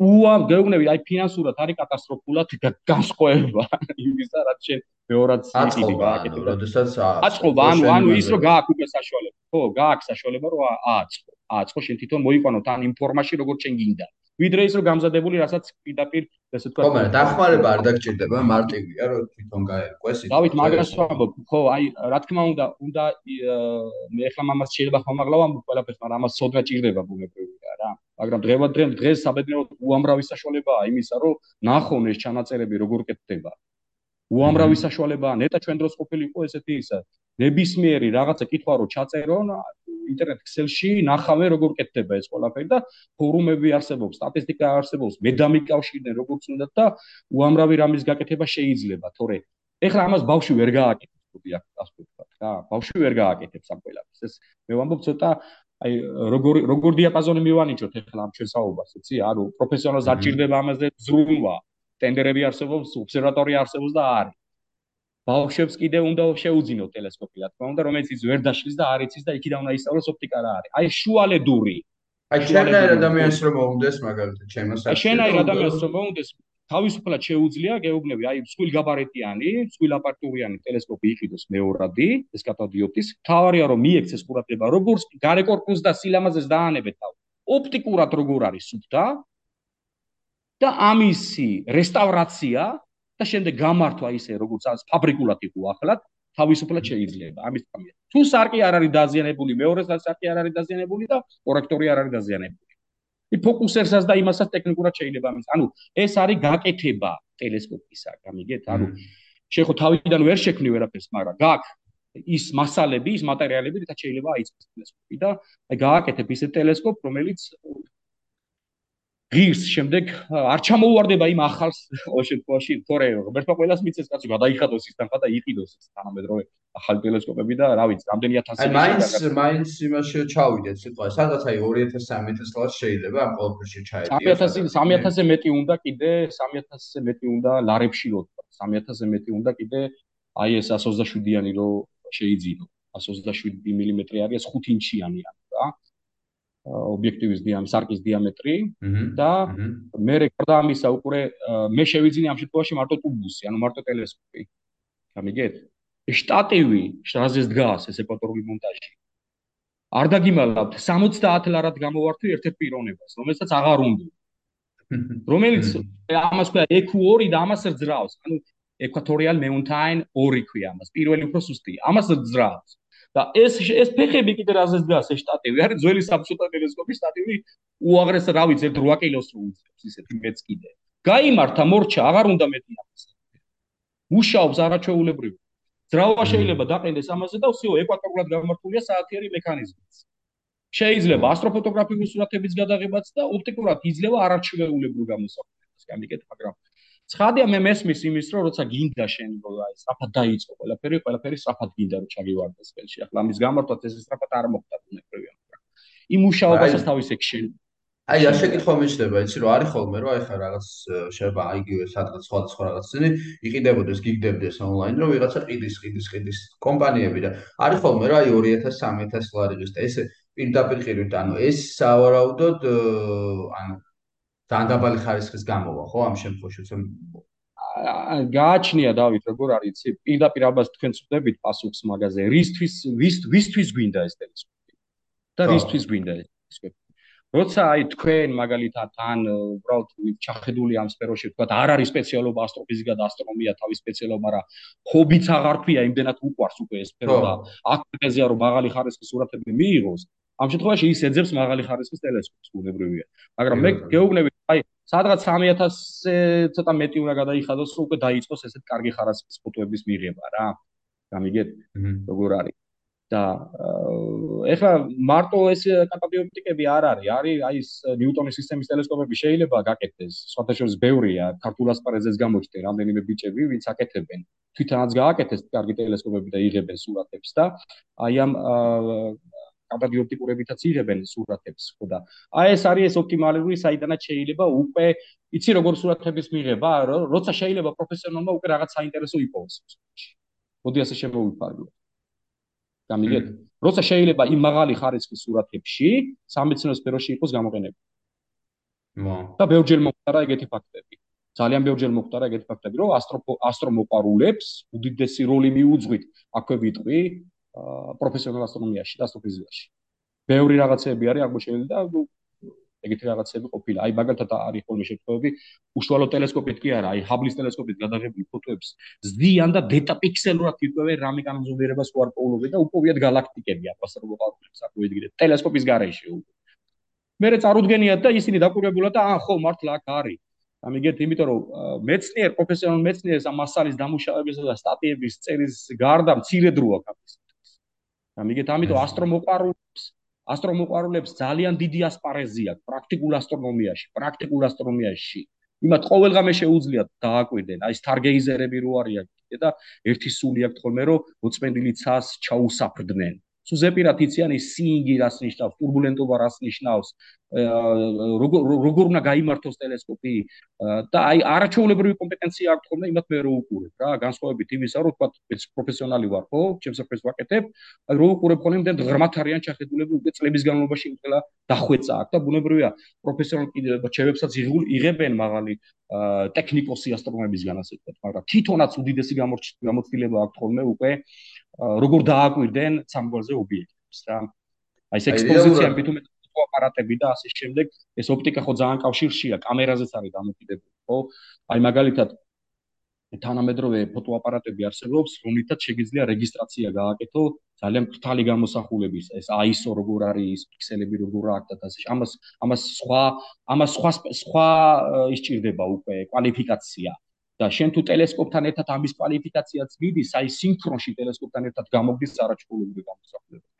უამ გეუბნები აი ფინანსურად არის კატასტროფულად განსხვავება. იმისა რაც შენ მეორად სიტი გააკეთე როდესაც აწყობა ანუ ანუ ის რომ გააქვს უკვე საშუალება ხო გააქვს საშუალება რომ აწყო. აწყო შენ თვითონ მოიყვანო თან ინფორმაცია როგორ შენ გინდა. ვიდრე ის რომ გამზადებული რასაც პირდაპირ ესე თქვა ხო მაგრამ დახმარება არ დაგჭირდება მარტივია რომ თვითონ გაერკვეს ის დავით მაგას ვამბობ ხო აი რა თქმა უნდა უნდა მე ახლა მამას შეიძლება ხომ აღლავ ამ ყველაფერს მაგრამ ამას სოდღა ჭირდება ბუნებრივია რა მაგრამ დღევანდელ დღეს საბედნიეროდ უამრავი საშუალებაა იმისა რომ ნახონ ეს ჩანაწერები როგორ კეთდება უამრავი საშუალებაა ნეტა ჩვენ დროს ყოფილიყო ესეთი ისა ნებისმიერი რაღაცა კითხვა რომ ჩაწერონ ინტერნეტ ქსელში ნახავე როგორ კეთდება ეს ყველაფერი და ფორუმები არსებობს სტატისტიკა არსებობს მე დამიკავშირდნენ როგორც უნდა და უამრავი რამის გაკეთება შეიძლება თორე ეხლა ამას ბავშვი ვერ გააკეთებს თუდი აქ ასე ვთქვათ რა ბავშვი ვერ გააკეთებს ამ ყველაფერს ეს მე ვამბობ ცოტა აი როგორ როგორ დიაპაზონი მივანიჭოთ ეხლა ამ შესაუბარს იცი ანუ პროფესიონალს არ ჭირდება ამაზე ზრუნვა ტენდერები არსებობს, ობსერვატორია არსებობს და არის. ბავშვებს კიდე უნდა შეუძინო ტელესკოპი, რა თქმა უნდა, რომელიც ის ვერ დაშლის და არ იცის და იქიდან უნდა ისწავლოს ოპტიკა რა არის. აი შუალედური. აი შენაირ ადამიანს რომ მოუნდეს მაგალითად, ჩემოს აი შენაირ ადამიანს რომ მოუნდეს, თავისუფლად შეუძლია გეუბნები, აი მსხვილ გაბარეტიანი, მსხვილ აპარტურიანი ტელესკოპი იყიდოს მეორადი, ეს კატოდიოპტის. თავარია რომ მიექცეს ყურადღება, როგორც გარე კორპუსს და სილამაზეს დაანებეთ თავ. ოპტიკურად როგორ არის სუფთა, და ამისი რესტავრაცია და შემდეგ გამართვა ისე როგორც ამ ფაბრიკულად იყო ახლად თავისუფლად შეიძლება ამის თქმით თუ სარკი არ არის დაზიანებული მეორე სარკი არ არის დაზიანებული და კორექტორი არ არის დაზიანებული ფოკუსერსაც და იმასაც ტექნიკურად შეიძლება ამის. ანუ ეს არის გაკეთება ტელესკოპისა გამიგეთ? ანუ შეხო თავიდან ვერ შექმნი ვერაფერს მაგრამ გაკ ის მასალები ის მატერიალები რაც შეიძლება აიწყოს ტელესკოპი და აი გააკეთებ ისე ტელესკოპ რომელიც ღირს შემდეგ არ ჩამოუვარდება იმ ახალს ყოველ შემთხვევაში თორე ღმერთმა ყოველას მიცეს კაცო გადაიხადოს ის თანხა და იყიდოს ეს თანამედროვე ახალი ტელესკოპები და რა ვიცი რამდენი ათასი აი მაინც მაინც იმაში ჩავიდეთ სიტყვა სადაც აი 2000-3000 წელს შეიძლება ამ ყოველფერში ჩაედიოს 3000 3000-ზე მეტი უნდა კიდე 3000-ზე მეტი უნდა ლარებში რო 3000-ზე მეტი უნდა კიდე აი ეს 127-იანი რო შეიძინო 127 მმ არის 5 ინჩიანი რა ობიექტივის დიამეტრი, სარკის დიამეტრი და მე რეკორდა ამისა უკვე მე შევიძინე ამ შემთხვევაში მარტო ტუბუსი, ანუ მარტო ტელესკოპი. გამიგეთ? შტატივი, შრაზეს დგას ეს ეკვატორული მონტაჟი. არ დაგიმალავთ 70 ლარად გამოვართვი ერთ-ერთ პიროვნებას, რომელსაც აღარ უნდა. რომელიც ამას ქვია EQ2 და ამას რძრავს. ანუ Equatorial Mountain 2 ქვია ამას. პირველი უფრო სუსტია. ამას რძრავს. და ეს ეს ფეხები კიდე რაზე დგას ეს შტატივი არის ძველი საბჭოთა ტელესკოპის შტატივი უაღრეს რა ვიცი 8 კილოს რო უძლებს ისეთი მეც კიდე. გაიმართა მორჩა აღარ უნდა მეტი ამას მუშაობს არაჩვეულებრივ. ძრავა შეიძლება დაყენდეს ამაზე და ვсиო ეკვატორულად გამართულია საათიერი მექანიზმიც. შეიძლება ასტროფოტოგრაფიული სურათების გადაღებაც და ოპტიკურად იძლევა არაჩვეულებრივ გამოსახულებას გამიგეთ მაგრამ ცხადია მე მესმის იმის რომ როცა გინდა შენ აი სწრაფად დაიწყო ყველაფერი, ყველაფერი სწრაფად გინდა რომ ჩაგივარდეს ხელში. ახლა ამის გამართვაც ეს სწრაფად არ მოხდა უნებრივია, მაგრამ იმ მუშაობასაც თავის ექშენი აი რა შეკითხვა მეჩნდება იცი რომ არის ხოლმე რომ აი ხა რაღაც შეიძლება აიგივე სადღაც სხვადასხვა რაღაცები იყიდებოდეს გიგდებდეს ონლაინ რომ ვიღაცა ყიდის ყიდის ყიდის კომპანიები და არის ხოლმე რომ აი 2000 3000 ლარიღის და ესე პირდაპირ ყიდვით ანუ ეს სავარაუდოდ ანუ ძალიან დაბალი ხარისხის გამოვა ხო ამ შემთხვევაში თუმ გააჩნია დავით როგორ არის იცი პირდაპირ აბას თქვენ წვდებით პასუხს მაგაზე რისთვის ვისთვის გვინდა ეს ტელესკოპი და რისთვის გვინდა ეს ტელესკოპი როცა აი თქვენ მაგალითად ან უბრალოდ ჩახედული ამ სფეროში თქვათ არ არის სპეციალობა ასტროფიზიკა და ასტრონომია თავის სპეციალობა, მაგრამ ჰობიც აღარ ქვია, იმდენად უყვარს უკვე ეს სფერო და აქტეზია რომ მაღალი ხარისხის სურათები მიიღოს. ამ შემთხვევაში ის ეძებს მაღალი ხარისხის ტელესკოპს, უნებრივია. მაგრამ მე გეუბნები, სადღაც 3000-ზე ცოტა მეტი უნდა გადაიხადოს, რომ უკვე დაიწყოს ესეთ კარგი ხარისხის ფოტოების მიღება რა. გამიგეთ? როგორ არის? და ეხლა მარტო ეს კაპაბილიტეტები არ არის არის აი ეს ნიუტონის სისტემის ტელესკოპები შეიძლება გაკეთდეს სხვათა შორის ბევრია ქართულ ასპარეზეს გამოჩნდა რამდენიმე ბიჭები ვინც აკეთებენ თვითონაც გააკეთეს კარგი ტელესკოპები და იღებენ სურათებს და აი ამ კваდრატი ოპტიკურებითაც იღებენ სურათებს ხო და აი ეს არის ეს ოპტიმალური საიდანაც შეიძლება უკვე იცი როგორ სურათების მიღება როცა შეიძლება პროფესიონალმა უკვე რაღაც საინტერესო იპოვოს მოდი ასე შემოვიფარგლოთ. გამიგეთ? როცა შეიძლება იმ მაღალი ხარისხის სურათებში სამეცნიერო სფეროში იყოს გამოყენებული. მა და ბევრჯერ მომხდარა ეგეთი ფაქტები. ძალიან ბევრჯერ მომხდარა ეგეთი ფაქტები რომ ასტრომოპარულებს უდიდესი როლი მიუძღვით აქვე ვიტყვი პროფესიონალ ასტრონომიაში და ასტროფიზიკაში. ბევრი რაღაცები არის აღმოჩენილი და ეგეთი რაღაცები ყოფილა. აი მაგალითად არის ხოლმე შემთხვევები, უშუალო ტელესკოპით კი არა, აი ჰაბლის ტელესკოპით გადაღებული ფოტოებს ზდიან და დეტაპიქსელურად იწვევენ რამე განზომიერებას ხო არ პოულობენ და უპოვიათ galaktikები აფასრო მოყავთ საკუთრივ ტელესკოპის გარეშე. მერე წარუდგენიათ და ისინი დაკვირვებულად და ან ხო მართლა აქ არის. ამიგეთ, იმიტომ რომ მეცნიერ, პროფესიონალ მეცნიერს ამ მასალის დამუშავებისა და სტატიების წერის გარდა მცირე დრო აქვს. ამიგეთ, ამიტომ ასტრომოყარულებს ასტრომოყვარულებს ძალიან დიდი ასპარეზი აქვს პრაქტიკულ ასტრონომიაში, პრაქტიკულ ასტრონომიაში. იმათ ყოველგამე შეუძლიათ დააკვირდნენ, აი სტარგეიზერები რო არიან და ერთი სული აქვს ხოლმე რომ მოწმენდილი ცას ჩაუსაფრდნენ. სულ ზეპირად იციან ის სინგი რას ნიშნავს, ტურბულენტობა რას ნიშნავს, როგორ როგორ უნდა გაიმართოს ტელესკოპი? და აი არაჩვეულებრივი კომპეტენცია აქვს ხოლმე, იმათ მე რო უყურებ რა, განსხვავებით იმისა, რომ თქვა მეც პროფესიონალი ვარ, ხო, ჩემს საფრეს ვაკეთებ, აი რო უყურებ ხოლმე, მდენ ღრმათ არიან ჩახედულები, უკვე წლების განმავლობაში ყველა დახვეწა აქვს და ბუნებრივია პროფესიონალ ჩევებსაც იღებენ მაღალი ტექნიკოსი ასტრონომებისგან ასე ვთქვათ, მაგრამ თვითონაც უდიდესი გამოცდილება აქვს ხოლმე უკვე როგორ დააკვირდნენ სამგვარზე ობიექტებს რა. აი ეს ექსპოზიცია ბიტუმე აპარატები და ასე შემდეგ, ეს ოპტიკა ხო ძალიან კავშირშია, კამერაზეც არის დამოკიდებული, ხო? აი მაგალითად თანამედროვე ფოტოაპარატები არსებობს, რომლითაც შეიძლება რეგისტრაცია გააკეთო ძალიან ფრთალი გამოსახულების, ეს ISO როგორ არის, პიქსელები როგორ აქვს და ასე. ამას ამას სხვა ამას სხვა სხვა ისჭირდება უკვე კვალიფიკაცია. და შენ თუ ტელესკოპთან ერთად ამის კვალიფიკაციაც მიდის, აი სინქრონში ტელესკოპთან ერთად გამოგდის არაჩვეულებრივი გამოსახულებები.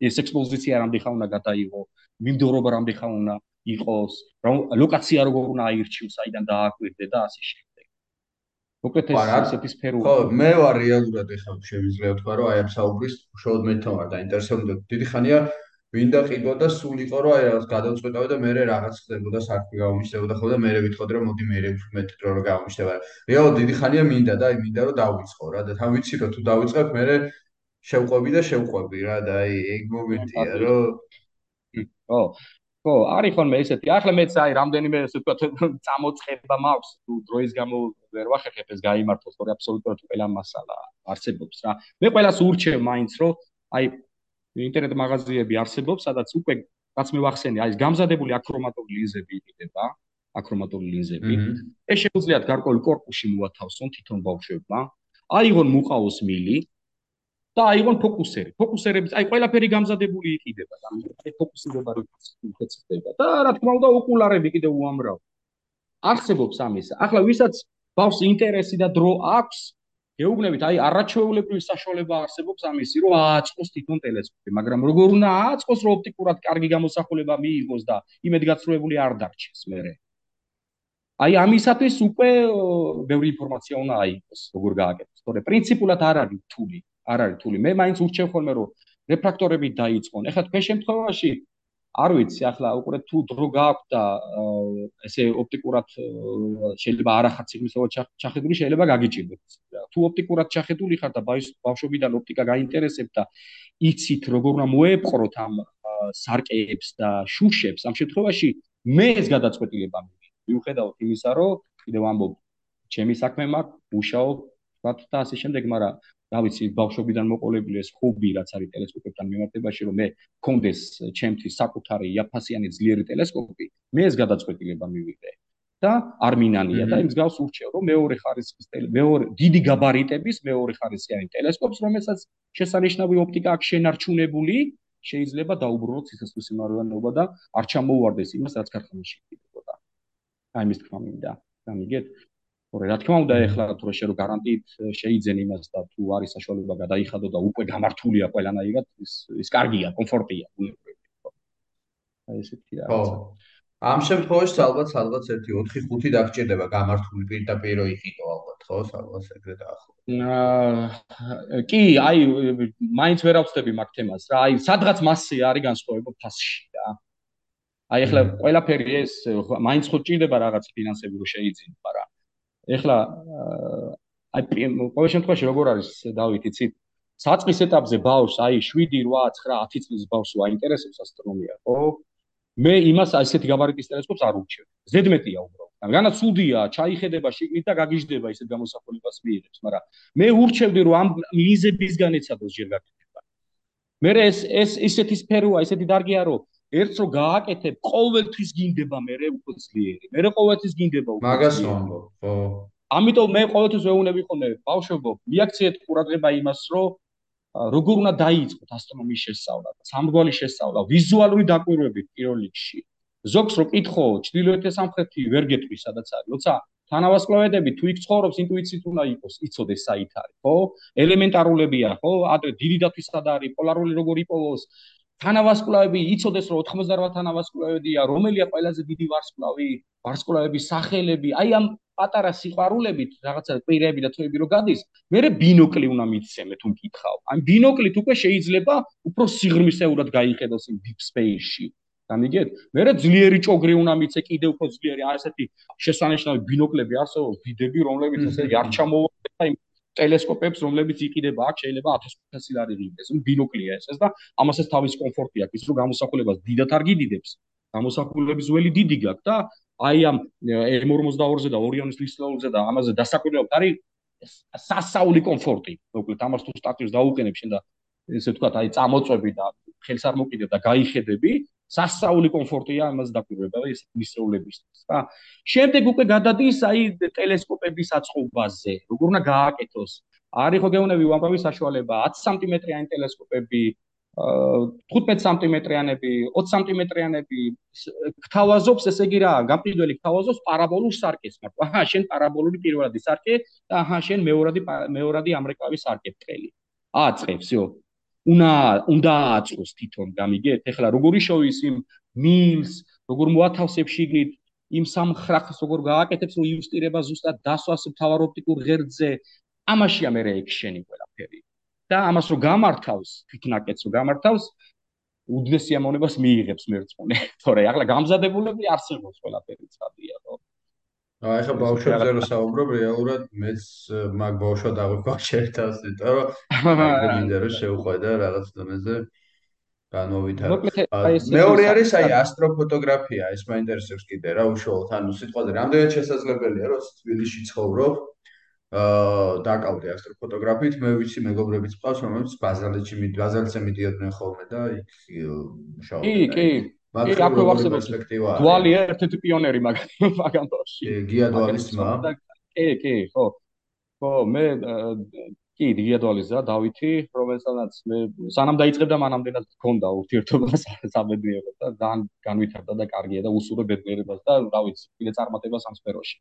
ეს ექსპოზიცია რამდენი ხანდა გადაიღო, მიმდევრობა რამდენი ხანდა იყოს, რა ლოკაცია როგორ უნდა აირჩიოს, აიდან დააკვირდე და ასე შემდეგ. მოკლედ ეს ესეთი სფერო. ხო, მე ვარ რეალურად ეხლა შეიძლება ვთქვა, რომ აი ამ საუბრის უშუალოდ მე თან ვარ დაინტერესებული. დიდი ხანია ვინდა ყიდვა და სულ იყო რომ აი რაღაც გადავწყვეტავე და მე რაღაც ხდებოდა საქმე გამომიშტებოდა ხო და მე ვიტყოდი რომ მოდი მე მეტი დრო რომ გამომიშტება. რეალურად დიდი ხანია მინდა და აი მინდა რომ დავიწყო რა და თან ვიცი რომ თუ დავიწყებ მე შევყვები და შევყვები რა და აი ეგ მომენტია რომ ხო ხო არის ხოლმე ესეთი ახლა მეც აი რამდენიმე ესე ვთქვა წამოწყება მაქვს. თუ დროის გამო ვერ ვახერხებ ეს გამართოს თორე აბსოლუტურად ყველა მასალა არსებობს რა. მე ყველას ურჩევ მაინც რომ აი ინტერნეტ მაღაზიები არსებობს, სადაც უკვე რაც მე ვახსენე, აი ეს გამზადებული აკრომატული ლინზები იყიდება, აკრომატული ლინზები. ეს შეუძლიათ გარკვეულ корпуში მოათავსონ თვითონ ბავშვებმა, აიღონ მუყაოს მილი და აიღონ ფოკუსერი. ფოკუსერები, აი ყველაფერი გამზადებული იყიდება და აი ფოკუსირება რითაც ხდება და რა თქმა უნდა ოკულარები კიდევ უამრავ. არსებობს ამისა. ახლა ვისაც ბავშვს ინტერესი და დრო აქვს, გეუბნებით, აი არაჩვეულებრივი საშუალება არსებობს ამისი, რომ ააწყოს თვითონ ტელესკოპი, მაგრამ როგორ უნდა ააწყოს, რომ ოპტიკურად კარგი გამოსახულება მიიღოს და იმედგაცრუებული არ დარჩეს მერე. აი ამისათვის უკვე ბევრი ინფორმაცია უნდა აიღოს, როგორ გააკეთოს. თორე პრინციპულად არ არის რთული, არ არის რთული. მე მაინც ურჩევ ხოლმე, რომ რეფრაქტორები დაიწყონ. ეხლა თქვენ შემთხვევაში არ ვიცი, ახლა უკვე თუ დრო გააქვთ და ესე ოპტიკურად შეიძლება არახარ ციგნისაო ჩახედული, შეიძლება გაგიჭირდეთ. თუ ოპტიკურად ჩახედული ხართ და ბავშვობიდან ოპტიკა გაინტერესებთ და იცით როგორ უნდა მოეპყროთ ამ სარკეებს და შუშებს, ამ შემთხვევაში მე ეს გადაწყვეტილება მივიღე. მიუხედავად იმისა, რომ კიდევ ამბობ, ჩემი საქმე მაქვს, მუშაობ, ვთქვათ და ასე შემდეგ, მაგრამ რა ვიცი, ბავშვობიდან მოყოლებული ეს ხუბი რაც არის ტელესკოპებთან მიმართებაში, რომ მე კონდეს ჩემთვის საკუთარი იაფასიანი ძლიერი ტელესკოპი, მე ეს გადაწყვეტილება მივიღე. და არ მინანია და იმს გავს ურჩევ, რომ მეორე ხარისხის მეორე დიდი გაბარიტების მეორე ხარისხიანი ტელესკოპს, რომელსაც შესანიშნავი ოპტიკა აქვს შენარჩუნებული, შეიძლება დაუბრუნოთ სიცოცხლის სიმართლეობა და არ ჩამოუვარდეს იმას, რაც ქარხანაში იქნებოდა. აი მის თქმა მინდა. გამიგეთ? ორი რა თქმა უნდა ეხლა თუ რა შერო გარანტიით შეიძენ იმას და თუ არის საშუალება გადაიხადო და უკვე გამართულია ყველანაირად ის ის კარგია კომფორტია. ბუნებრივი აი ესეთი რა ხო. ამ შემთხვევაში ალბათ ალბათ 1-4-5 დაგჭირდება გამართული პირდაპირ იყიდო ალბათ ხო ალბათ ეგრე დაახლოებით კი აი მაინც ვერ ავწდები მაგ თემას რა. აი სადღაც მასე არის განსხვავება ფასში რა. აი ახლა ყველაფერი ეს მაინც ხო ჭირდება რაღაც ფინანსები რომ შეიძინო მაგრამ ეხლა აი ყოველ შემთხვევაში როგორ არის დავით იცით? საწყის ეტაპზე ბავშვს აი 7 8 9 10 წლის ბავშვს ვაინტერესებს ასტრონომია ხო? მე იმას ასეთი გაბარიტის ტელესკოპს არ უჩვევ ზედმეტია უბრალოდ. რადგანაც სუდია ჩაიხედება შიგნით და გაგიჟდება ისეთ გამოსახულებას მიიღებს მაგრამ მე ურჩევდი რომ ამ ლიზებისგან ეცადოს ჯერ გაკეთება მე ეს ეს ისეთი სფეროა ისეთი დარგია რომ ერთს რო გააკეთებ, ყოველთვის გინდება მე უფრო ძლიერი. მე ყოველთვის გინდება უფრო. მაგას ვამბობ, ხო. ამიტომ მე ყოველთვის ვეუბნები ხოლმე ბავშვებო, მიაქციეთ ყურადღება იმას, რომ როგორ უნდა დაიწყოთ ასტრონომიის შესწავლა, სამგვალი შესწავლა, ვიზუალური დაკვირვებით პირველ რიგში. ზოგს რო კითხო, ჩრდილოეთ და სამხრეთი ვერ გეტყვი, სადაც არის. როცა თანავასკლავედები თუ იქ ცხოვრობს, ინტუიციით უნდა იყოს, იცოდეს საით არის, ხო? ელემენტარულებია, ხო? ადრე დიდი დათვისად არის, პოლარული როგორ იპოვოს, თანავასკლავები იცოდეს რომ 98 თანავასკლავებია რომელია ყველაზე დიდი ვარსკვლავი ვარსკვლავების სახელები აი ამ პატარა სიყვარულებით რაღაცა პირები და თვეები რო გადის მე ბინოკლი უნდა მიცემე თუ მკითხავ. ამ ბინოკლით უკვე შეიძლება უფრო სიღრმისეულად გაიხედოს იმ deep space-ში. გამიგეთ მე ძლიერი ჭოგრი უნდა მიცე კიდე უფრო ძლიერი აი ესეთი შესანიშნავი ბინოკლები არსებობს დიდები რომლებიც ესე არ ჩამოვა იმ ტელესკოპებს, რომლებიც იყიდება აქ, შეიძლება 1500 ლარი ღირდეს. ნუ ბინოკლია ესეც და ამასაც თავის კომფორტი აქვს, რომ გამოსახულებას დიდად არ გიდიდებს. გამოსახულების ველი დიდი გაქვს და აი ამ M42-ზე და ორიონის ლისლაულზე და ამაზე დასაკვირვებლად არის სასაული კომფორტი. მოკლედ ამას თუ სტატუსს დაუყენებ შენ და ესე ვთქვათ, აი წამოწვევი და ხელს არ მოკიდებ და გაიხედები, სასაული კომფორტია ამას დაკვირვება და ეს მისროლებისთვის რა. შემდეგ უკვე გადადის აი ტელესკოპების აწყობაზე. როგორ უნდა გააკეთოს? არის ხო გეუნები უამრავი საშუალება 10 სანტიმეტრიანი ტელესკოპები 15 სანტიმეტრიანები, 20 სანტიმეტრიანები გთავაზობს, ესე იგი რა, გამყიდველი გთავაზობს პარაბოლურ სარკეს, მაგრამ აჰა, შენ პარაბოლური პირველადი სარკე და აჰა, შენ მეორადი მეორადი ამრეკლავი სარკე ბრელი. აწყებს, იო. უნდა უნდა აწყოს თვითონ გამიგეთ ეხლა როგორი შოვის იმ მილს როგორ მოათავსებ შიგნით იმ სამხრახს როგორ გააკეთებს რომ იუსტირება ზუსტად დასვას თავარ ოპტიკურ ღერძზე ამაშია მე რეაქშენი ყველაფერი და ამას რომ გამართავს თვითნაკეთს რომ გამართავს უდიდესი ამონებას მიიღებს მერწმუნე თორე ახლა გამზადებულები არსებობს ყველაფერი ცხადია ხო აი ახლა ბავშვებზე რო საუბრობ, რეალურად მეც მაგ ბავშვად აღვიქვახ შეერთავს, იმიტომ რომ აი მინდა რომ შეუყვედა რაღაც დონეზე განმოვითარო. მეორე არის აი ასტროფოტოგრაფია, ეს მაინტერესებს კიდე რა უშუალოდ, ანუ სიტყვაზე რამდენად შესაძლებელია რომ თბილისში ცხოვრობ აა დაკავდე ასტროფოტოგრაფიით, მე ვიცი მეგობრებიც ყავს, რომლებიც ბაზალეთში ბაზალეთზე მიდიოდნენ ხოლმე და იქ მუშაობდნენ. კი, კი. მაგრამ როგორი პერსპექტივა არის? დვალი ერთ-ერთი პიონერი მაგ ამბავში. გია დვალის ძმა? კი, კი, ხო. ხო, მე კი დიადვალიზა დავითი, რომელსაც მე სანამ დაიწყებდა მანამდეაც გქონდა ურთიერთობა სამედრიერო და ძალიან განვითარდა და კარგია და უსურო ბედნიერებას და რა ვიცი, კიდე წარმატებას ამ სფეროში.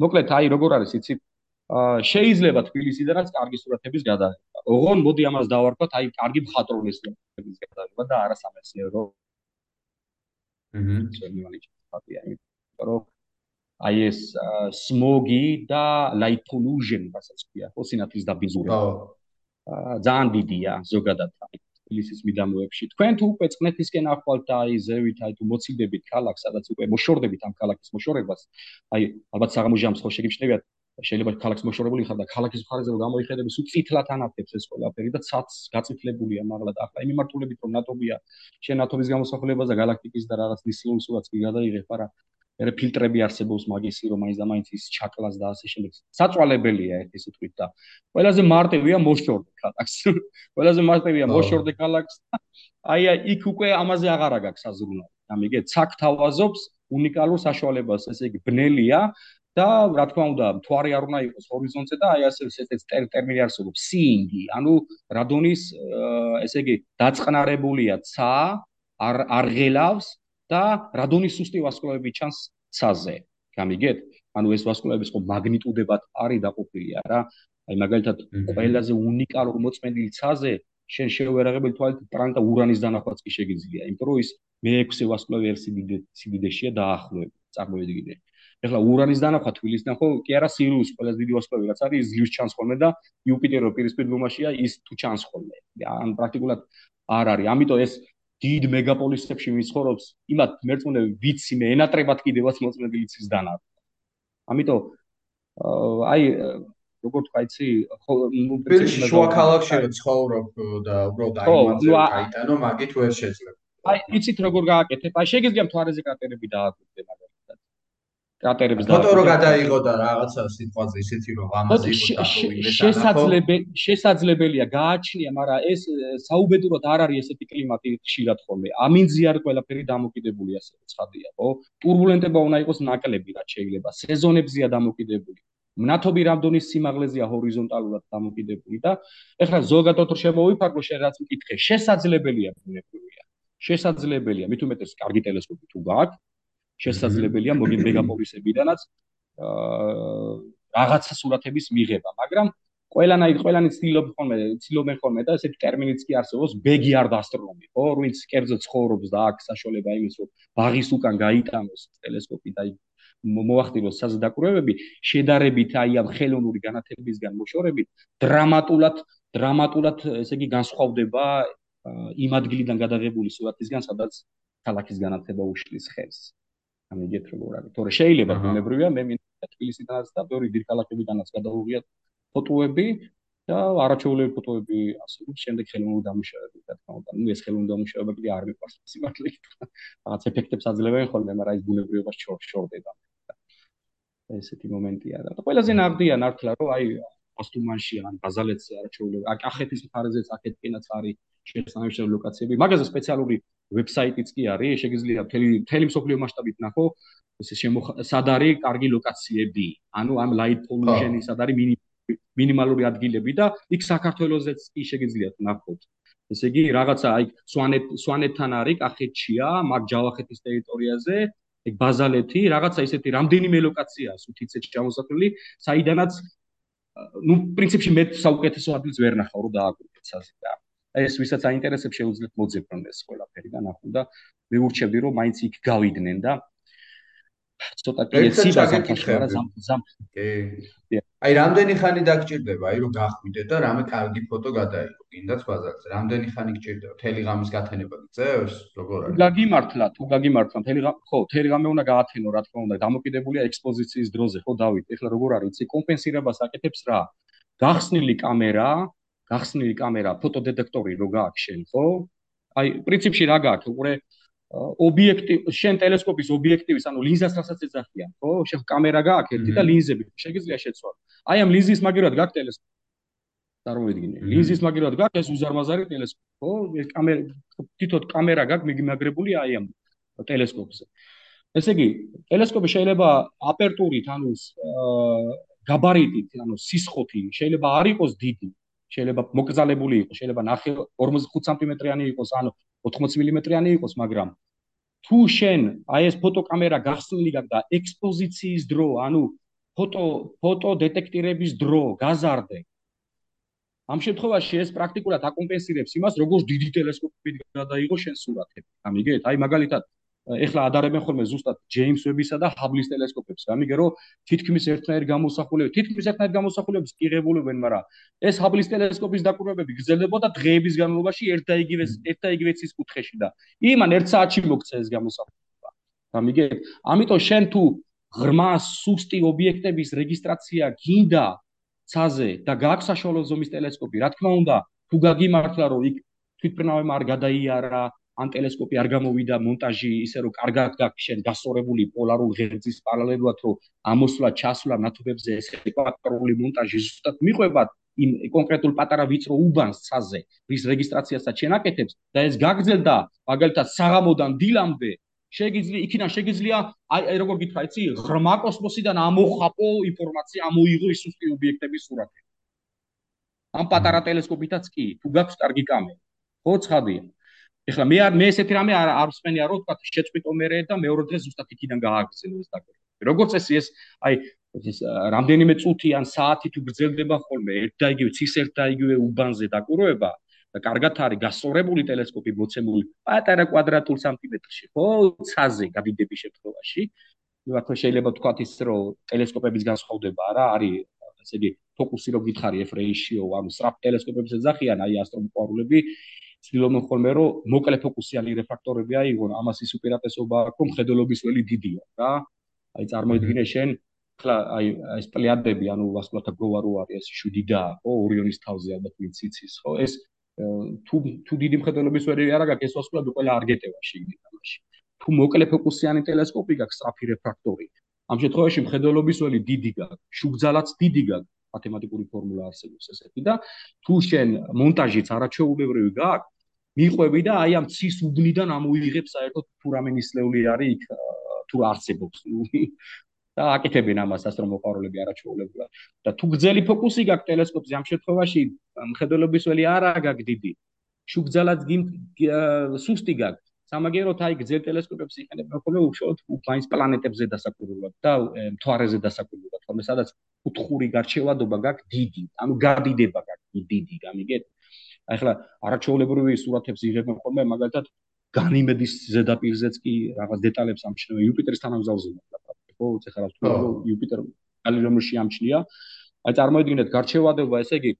მოკლედ, აი როგორ არის, იცით? აა შეიძლება თბილისიდანაც კარგი სურათების გადაღება. ოღონ მოდი ამას დავარქვათ, აი კარგი მხატვრული სურათების გადაღება და არა სამეცნიერო. შემოვალი ჩატია, იმიტომ რომ აი ეს სმოგი და light pollution, რასაც ქვია, ხო, სინათლის დაბინძურება. აა ძალიან დიდია ზოგადად თბილისის მიდამოებში. თქვენ თუ უკვე წნეთისკენ ახვალთ და აი ზევით აი თუ მოციდებით ქალაქს, სადაც უკვე მოშორდებით ამ ქალაქის მოშორებას, აი ალბათ საღამოჟამს ხო შეგიჩნევიათ, შეიძლება ქალაქს მოშორებული ხარ და ქალაქის მხარეზე რომ გამოიხედები, სულ წითლად ანათებს ეს ყველაფერი და ცაც გაწითლებულია მაღლა და ახლა იმ მიმართულებით რომ ნატობია, შენ ნატობის გამოსახულებას და galaktikis და რაღაც დისლუსურაც კი გადაიღებ, არა მე ფილტრები არსებობს მაგისი რომ მაინც და მაინც ის ჩაკლას და ასე შემდეგ. საწვალებელია ეს ისე თქვით და ყველაზე მარტივია მოშორდე კალაქს. ყველაზე მარტივია მოშორდე კალაქს. აი იქ უკვე ამაზე აღარა გაქვს აზრუნავი. ამიგე ცაკ თავაზობს უნიკალურ საშუალებას, ესე იგი ბნელია და რა თქმა უნდა, მთვარი არ უნდა იყოს ჰორიზონტზე და აი ასე ესეც ტერმინი არსებობს, სინგი, ანუ რადონის ესე იგი დაწყნარებულია ცა არ არ ღელავს და რადონის სუსტი ვასკულარები ჩანს ცაზე. გამიგეთ? ანუ ეს ვასკულარების ხო მაგნიტუდებად არის დაყოფილი არა? აი მაგალითად ყველაზე უნიკალურ მოწმენდილ ცაზე შენ შეუერაღებელი თვალით პლანეტა ურანის დანახვაც კი შეგიძლია, იმიტომ რომ ის მე-6 ვასკულარი ერთ სიდიდეშია დაახლოებით, წარმოვიდგინე. ეხლა ურანის დანახვა თბილისიდან ხო კი არა სირიუს ყველაზე დიდი ვასკულარი რაც არის ძლივს ჩანს ხოლმე და იუპიტერო პირისპირ ლომაშია ის თუ ჩანს ხოლმე. ან პრაქტიკულად არ არის. ამიტომ ეს დიდ მეგაპოლისებში ვიცხოვრობს, იმათ მერწმუნე ვიცი მე ენატრებად კიდევაც მოწმენდილი ცის დანა. ამიტომ აი როგორ თქვა იცი ხო პრინციპი შუა ქალაქში რო ცხოვრობ და უბრალოდ აი მათზე გაიტანო მაგით ვერ შეძლებ. აი იცით როგორ გააკეთებ? აი შეგიძლია მთვარეზე კატერები დააკვირდე მაგალითად. კრატერებს და ფოტო რო გადაიღო და რაღაცა სიტყვაზე ისეთი რომ ამაზე შესაძლებელი შესაძლებელია გააჩნია, მაგრამ ეს საუბედუროდ არ არის ესეთი კლიმატი ხშირად ხოლმე. ამინდზე არ ყველაფერი დამოკიდებული ასე ცხადია, ხო? ტურბულენტობა უნდა იყოს ნაკლები, რაც შეიძლება. სეზონებზეა დამოკიდებული. მნათობი რამდენი სიმაღლეზეა ჰორიზონტალურად დამოკიდებული და ეხლა ზოგადად თუ შემოვიფარგლო შენ რაც მკითხე, შესაძლებელია ბუნებრივია. შესაძლებელია, მით უმეტეს კარგი ტელესკოპი თუ გაქვს, შესაძლებელია მოგი მეგაპოლისებიდანაც აა რაღაცა სურათების მიღება, მაგრამ ყველანაირ ყველანი ცდილობ ხოლმე, ცდილობენ ხოლმე და ესეთი ტერმინიც კი არსებობს ბეგიარდ ასტრონომი, ხო, ვინც კერძო ცხოვრობს და აქ საშუალება იმის, რომ ბაღის უკან გაიტანოს ტელესკოპი და მოახდინოს საზდაკურებები, შედარებით აი ამ ხელოვნური განათებისგან მოშორებით, დრამატულად, დრამატულად, ესე იგი განსხვავდება იმ ადგილიდან გადაღებული სურათისგან, სადაც ქალაქის განათება უშლის ხელს. ამიგეთ როგორ არის. თორე შეიძლება ბუნებრივია მე მინდა თბილისიდანაც და ბევრი დიდ ქალაქებიდანაც გადავუღიათ ფოტოები და არაჩვეულები ფოტოები ასე რომ შემდეგ ხელოვნური დამუშავება რა თქმა უნდა. ნუ ეს ხელოვნური დამუშავება კიდე არ მიყვარს სიმართლე. რაღაც ეფექტებს აძლევენ ხოლმე, მაგრამ ის ბუნებრივობას შორდება. ესეთი მომენტია და ყველაზე ნაღდია ნართლა რომ აი ოსტუმანში ან ბაზალეთზე არაჩვეულები, აი კახეთის მხარეზეც აქეთკენაც არის შესანიშნავი ლოკაციები. მაგაზე სპეციალური ვებსაიტიც კი არის, შეგიძლია მთელი მთელი მსოფლიო მასშტაბით ნახო, ესე სად არის კარგი ლოკაციები. ანუ ამ light pollution-ი სად არის მინიმალური ადგილები და იქ საქართველოსეც კი შეგიძლიათ ნახოთ. ესე იგი, რაღაცა აი სვანეთ სვანეთთან არის, კახეთშია, მაგ ჯავახეთის ტერიტორიაზე, ეგ ბაზალეთი, რაღაცა ისეთი რამდენიმე ლოკაციაა სუთიცეში ჩამოსახლილი, საიდანაც ну პრინციპში მე საუკეთესო ადგილს ვერ ნახავ რომ დააგვირგვინდეთ საზი და ეს ვისაც აინტერესებს შეუძლიათ მოძებნონ ეს ყველაფერი და ნახონ და მე ურჩევდი რომ მაინც იქ გავიდნენ და ცოტა კეთილი გაკითხება ზამ ზამ კი. აი რამდენი ხანი დაგჭირდება აი რომ გახვიდე და რამე კარგი ფოტო გადაიღო კიდაც ბაზარზე რამდენი ხანი გჭირდება? თელი ღამის გათენება გიწევს როგორ არის? გაგიმართლა თუ გაგიმართლა თელი ხო თელი ღამე უნდა გაათენო რა თქმა უნდა დამოკიდებულია ექსპოზიციის დროზე ხო დავით? ეხლა როგორ არის? იცი კომპენსირებას აკეთებს რა? გახსნილი კამერა გახსნილი კამერა, ფოტოდეტექტორი რო გააქვს შენ, ხო? აი, პრინციპში რა გააქვს? უყურე ობიექტივ, შენ ტელესკოპის ობიექტივის, ანუ ლინზას რასაც ეძახიან, ხო? შენ კამერა გააქვს ერთი და ლინზები შეგიძლია შეცვალო. აი ამ ლინზის მაგერად გააქვს ტელესკოპი. წარმოიდგინე. ლინზის მაგერად გაქვს ეს უზარმაზარი ტელესკოპი, ხო? ეს კამერა თვითონ კამერა გაქვს მიგმაგრებული აი ამ ტელესკოპზე. ესე იგი, ტელესკოპი შეიძლება აპერტურით, ანუ გაბარიტით, ანუ სისხლით, შეიძლება არ იყოს დიდი, შეიძლება მოკრძალებული იყოს, შეიძლება ნახე 45 სანტიმეტრიანი იყოს, ანუ 80 მმ-იანი იყოს, მაგრამ თუ შენ აი ეს ფოტოკამერა გახსნილი გაქვს და ექსპოზიციის დრო, ანუ ფოტო ფოტო დეტექტირების დრო გაზარდე. ამ შემთხვევაში ეს პრაქტიკულად აკომპენსირებს იმას, როგორც დიდი ტელესკოპით გადაიღო შენ სურათები. ამიგეთ, აი მაგალითად ეხლა ადარებენ ხოლმე ზუსტად ჯეიმს ვებისა და ჰაბლის ტელესკოპებს. ამიგე რომ თითქმის ერთნაირი გამოსახულება, თითქმის ერთნაირი გამოსახულების კიღებულებენ, მაგრამ ეს ჰაბლის ტელესკოპის დაკვირვებები გრძელდებოდა დღეების განმავლობაში ერთ და იგივე ერთ და იგივე ცის კუთხეში და იმან ერთ საათში მოგცა ეს გამოსახულება. ამიგე, ამიტომ შენ თუ ღრმა სუსტი ობიექტების რეგისტრაცია გინდა ცაზე და გაქვს საშუალო ზომის ტელესკოპი, რა თქმა უნდა, თუ გაგიმართლა რომ იქ თვითმფრინავი არ გადაიარა ან ტელესკოპი არ გამოვიდა მონტაჟი ისე რომ კარგად გაქვს შენ გასწორებული პოლარულ ღერძის პარალელურად რომ ამოსვლა ჩასვლა ნათობებზე ეს ეკვატორული მონტაჟი ზუსტად მიყვება იმ კონკრეტულ პატარა ვიწრო უბანს ცაზე რის რეგისტრაციასაც შენ აკეთებს და ეს გაგრძელდა მაგალითად საღამოდან დილამდე. შეგიძლია იქიდან შეგიძლია აი როგორ გითხრა იცი ღრმა კოსმოსიდან ამოხაპო ინფორმაცია ამოიღო ის უსტი ობიექტების სურათი. ამ პატარა ტელესკოპითაც კი თუ გაქვს კარგი კამერა ხო ცხადია ეხლა მე მე ესეთი რამე არ არ ვსმენია რომ თქვა შეწყვიტო მერე და მეორე დღე ზუსტად იქიდან გააგრძელო ეს დაკვირვება როგორც ეს ეს აი ეს რამდენიმე წუთი ან საათი თუ გრძელდება ხოლმე ერთ და იგივე ცის ერთ და იგივე უბანზე დაკვირვება და კარგად არის გასწორებული ტელესკოპი მოცემული პატარა კვადრატულ სანტიმეტრში. ხო ცაზე გადიდების შემთხვევაში. ну ახლა შეიძლება თქვა ის რომ ტელესკოპების განსხვავდება რა არის ესე იგი ფოკუსი რო გითხარი ეფრეიშიო ანუ სწრაფ ტელესკოპებს ეძახიან აი ასტრომოყვარულები ცდილობენ ხოლმე რომ მოკლე ფოკუსიანი რეფაქტორები აიღონ, ამას ის უპირატესობა აქვს, რომ ხედელობის ველი დიდია რა. აი წარმოიდგინე შენ ხლა აი ეს პლეადები, ანუ ვასკულათა გოვარო არის ეს შვიდიდა, ხო, ორიონის თავზე ალბათ ვიციცის, ხო, ეს თუ თუ დიდი მხედველობის ველი არა გაქვს, ეს ვასკულათა ყველა არ გეტევა შიგნით ამაში. თუ მოკლე ფოკუსიანი ტელესკოპი გაქვს, სწრაფი რეფაქტორი, ამ შემთხვევაში მხედველობის ველი დიდი გაქვს, შუგძალაც დიდი გაქვს, მათემატიკური ფორმულა არსებობს ესეთი და თუ შენ მონტაჟიც არაჩვეულებრივი გაქვს, მიყვები და აი ამ ცის უბნიდან ამოიღებს საერთოდ თუ რამე ნისლეული არის იქ თუ არსებობს. და აკეთებენ ამას ასტრომოყარულები არაჩვეულებრივად. და თუ გრძელი ფოკუსი გაქვს ტელესკოპზე ამ შემთხვევაში მხედველობის ველი არა გაქვს დიდი შუგძალად სუსტი გაქვს სამაგეროთ აი გრძელ ტელესკოპებს იყენებენ ხოლმე უშუალოდ უფაინს პლანეტებზე დასაკვირვებლად და მთვარეზე დასაკვირვებლად ხოლმე სადაც უთხური გარჩევადობა გაქვს დიდი ანუ გადიდება გაქვს დიდი გამიგეთ. აი ახლა არაჩვეულებრივი სურათებს იღებენ ხოლმე მაგალითად განიმედის ზედაპირზეც კი რაღაც დეტალებს ამჩნევენ. იუპიტერის თანამგზავრზე მაგალითად ხო ეხლა თუ იუპიტერ კალენდრში ამჩნია. აი წარმოიდგინეთ გარჩევადობა ესე იგი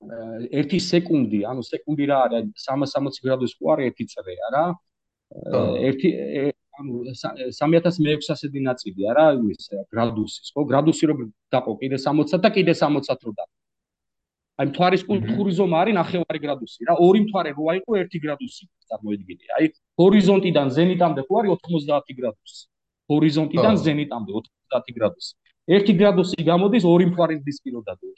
ერთი სეკუნდი ანუ სეკუნდი რა არის? 360 გრადუს ხო არის ერთი წრე არა? ერთი ანუ 3600-დი ნაწილი არა ის გრადუსის ხო? გრადუსი რო დაყო კიდე 60 და კიდე 60 რო დაყო. აი მთვარის კულტურის ზომა არის 9 გრადუსი რა? ორი მთვარე რო აიყო 1 გრადუსი წარმოიდგინე. აი ჰორიზონტიდან ზენიტამდე ხო არის 90 გრადუსი? ჰორიზონტიდან ზენიტამდე 90 გრადუსი. 1 გრადუსი გამოდის ორი მთვარის დისკი რო დადო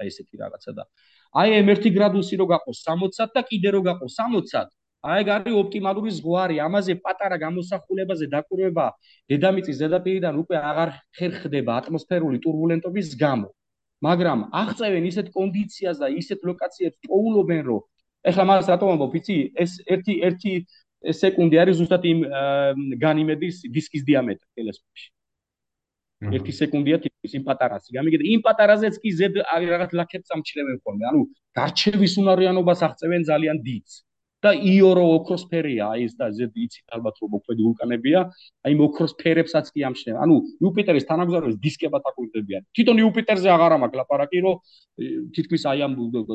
აი ესეთი რაღაცა და აი m ერთი გრადუსი რო გაყოს 60 და კიდე რო გაყოს 60 აი ეგ არის ოპტიმალური ზღვარი. ამაზე პატარა გამოსახულებაზე დაკვირვება დედამიწის ზედაპირიდან უკვე აღარ ხერხდება ატმოსფერული ტურბულენტობის გამო. მაგრამ აღწევენ ისეთ კონდიციას და ისეთ ლოკაციებს პოულობენ, რომ ეხლა მას რატომ ამბობ, იცი, ეს ერთი ერთი სეკუნდი არის ზუსტად იმ განიმედის დისკის დიამეტრი ტელესკოპში. ერთი სეკუნდია თითქოს იმ პატარაზე. გამიგეთ, იმ პატარაზეც კი ზედ რაღაც ლაქებს ამჩნევენ ხოლმე. ანუ გარჩევის უნარიანობას აღწევენ ძალიან დიდს. და იორო ოქროსფერია, აი ეს და ზედ იცით ალბათ რომ მოქმედი ვულკანებია, აი ოქროსფერებსაც კი ამჩნევენ. ანუ იუპიტერის თანამგზავრებს დისკებად აკურდებიან. თვითონ იუპიტერზე აღარ ამაკ ლაპარაკი, რომ თითქმის აი ამ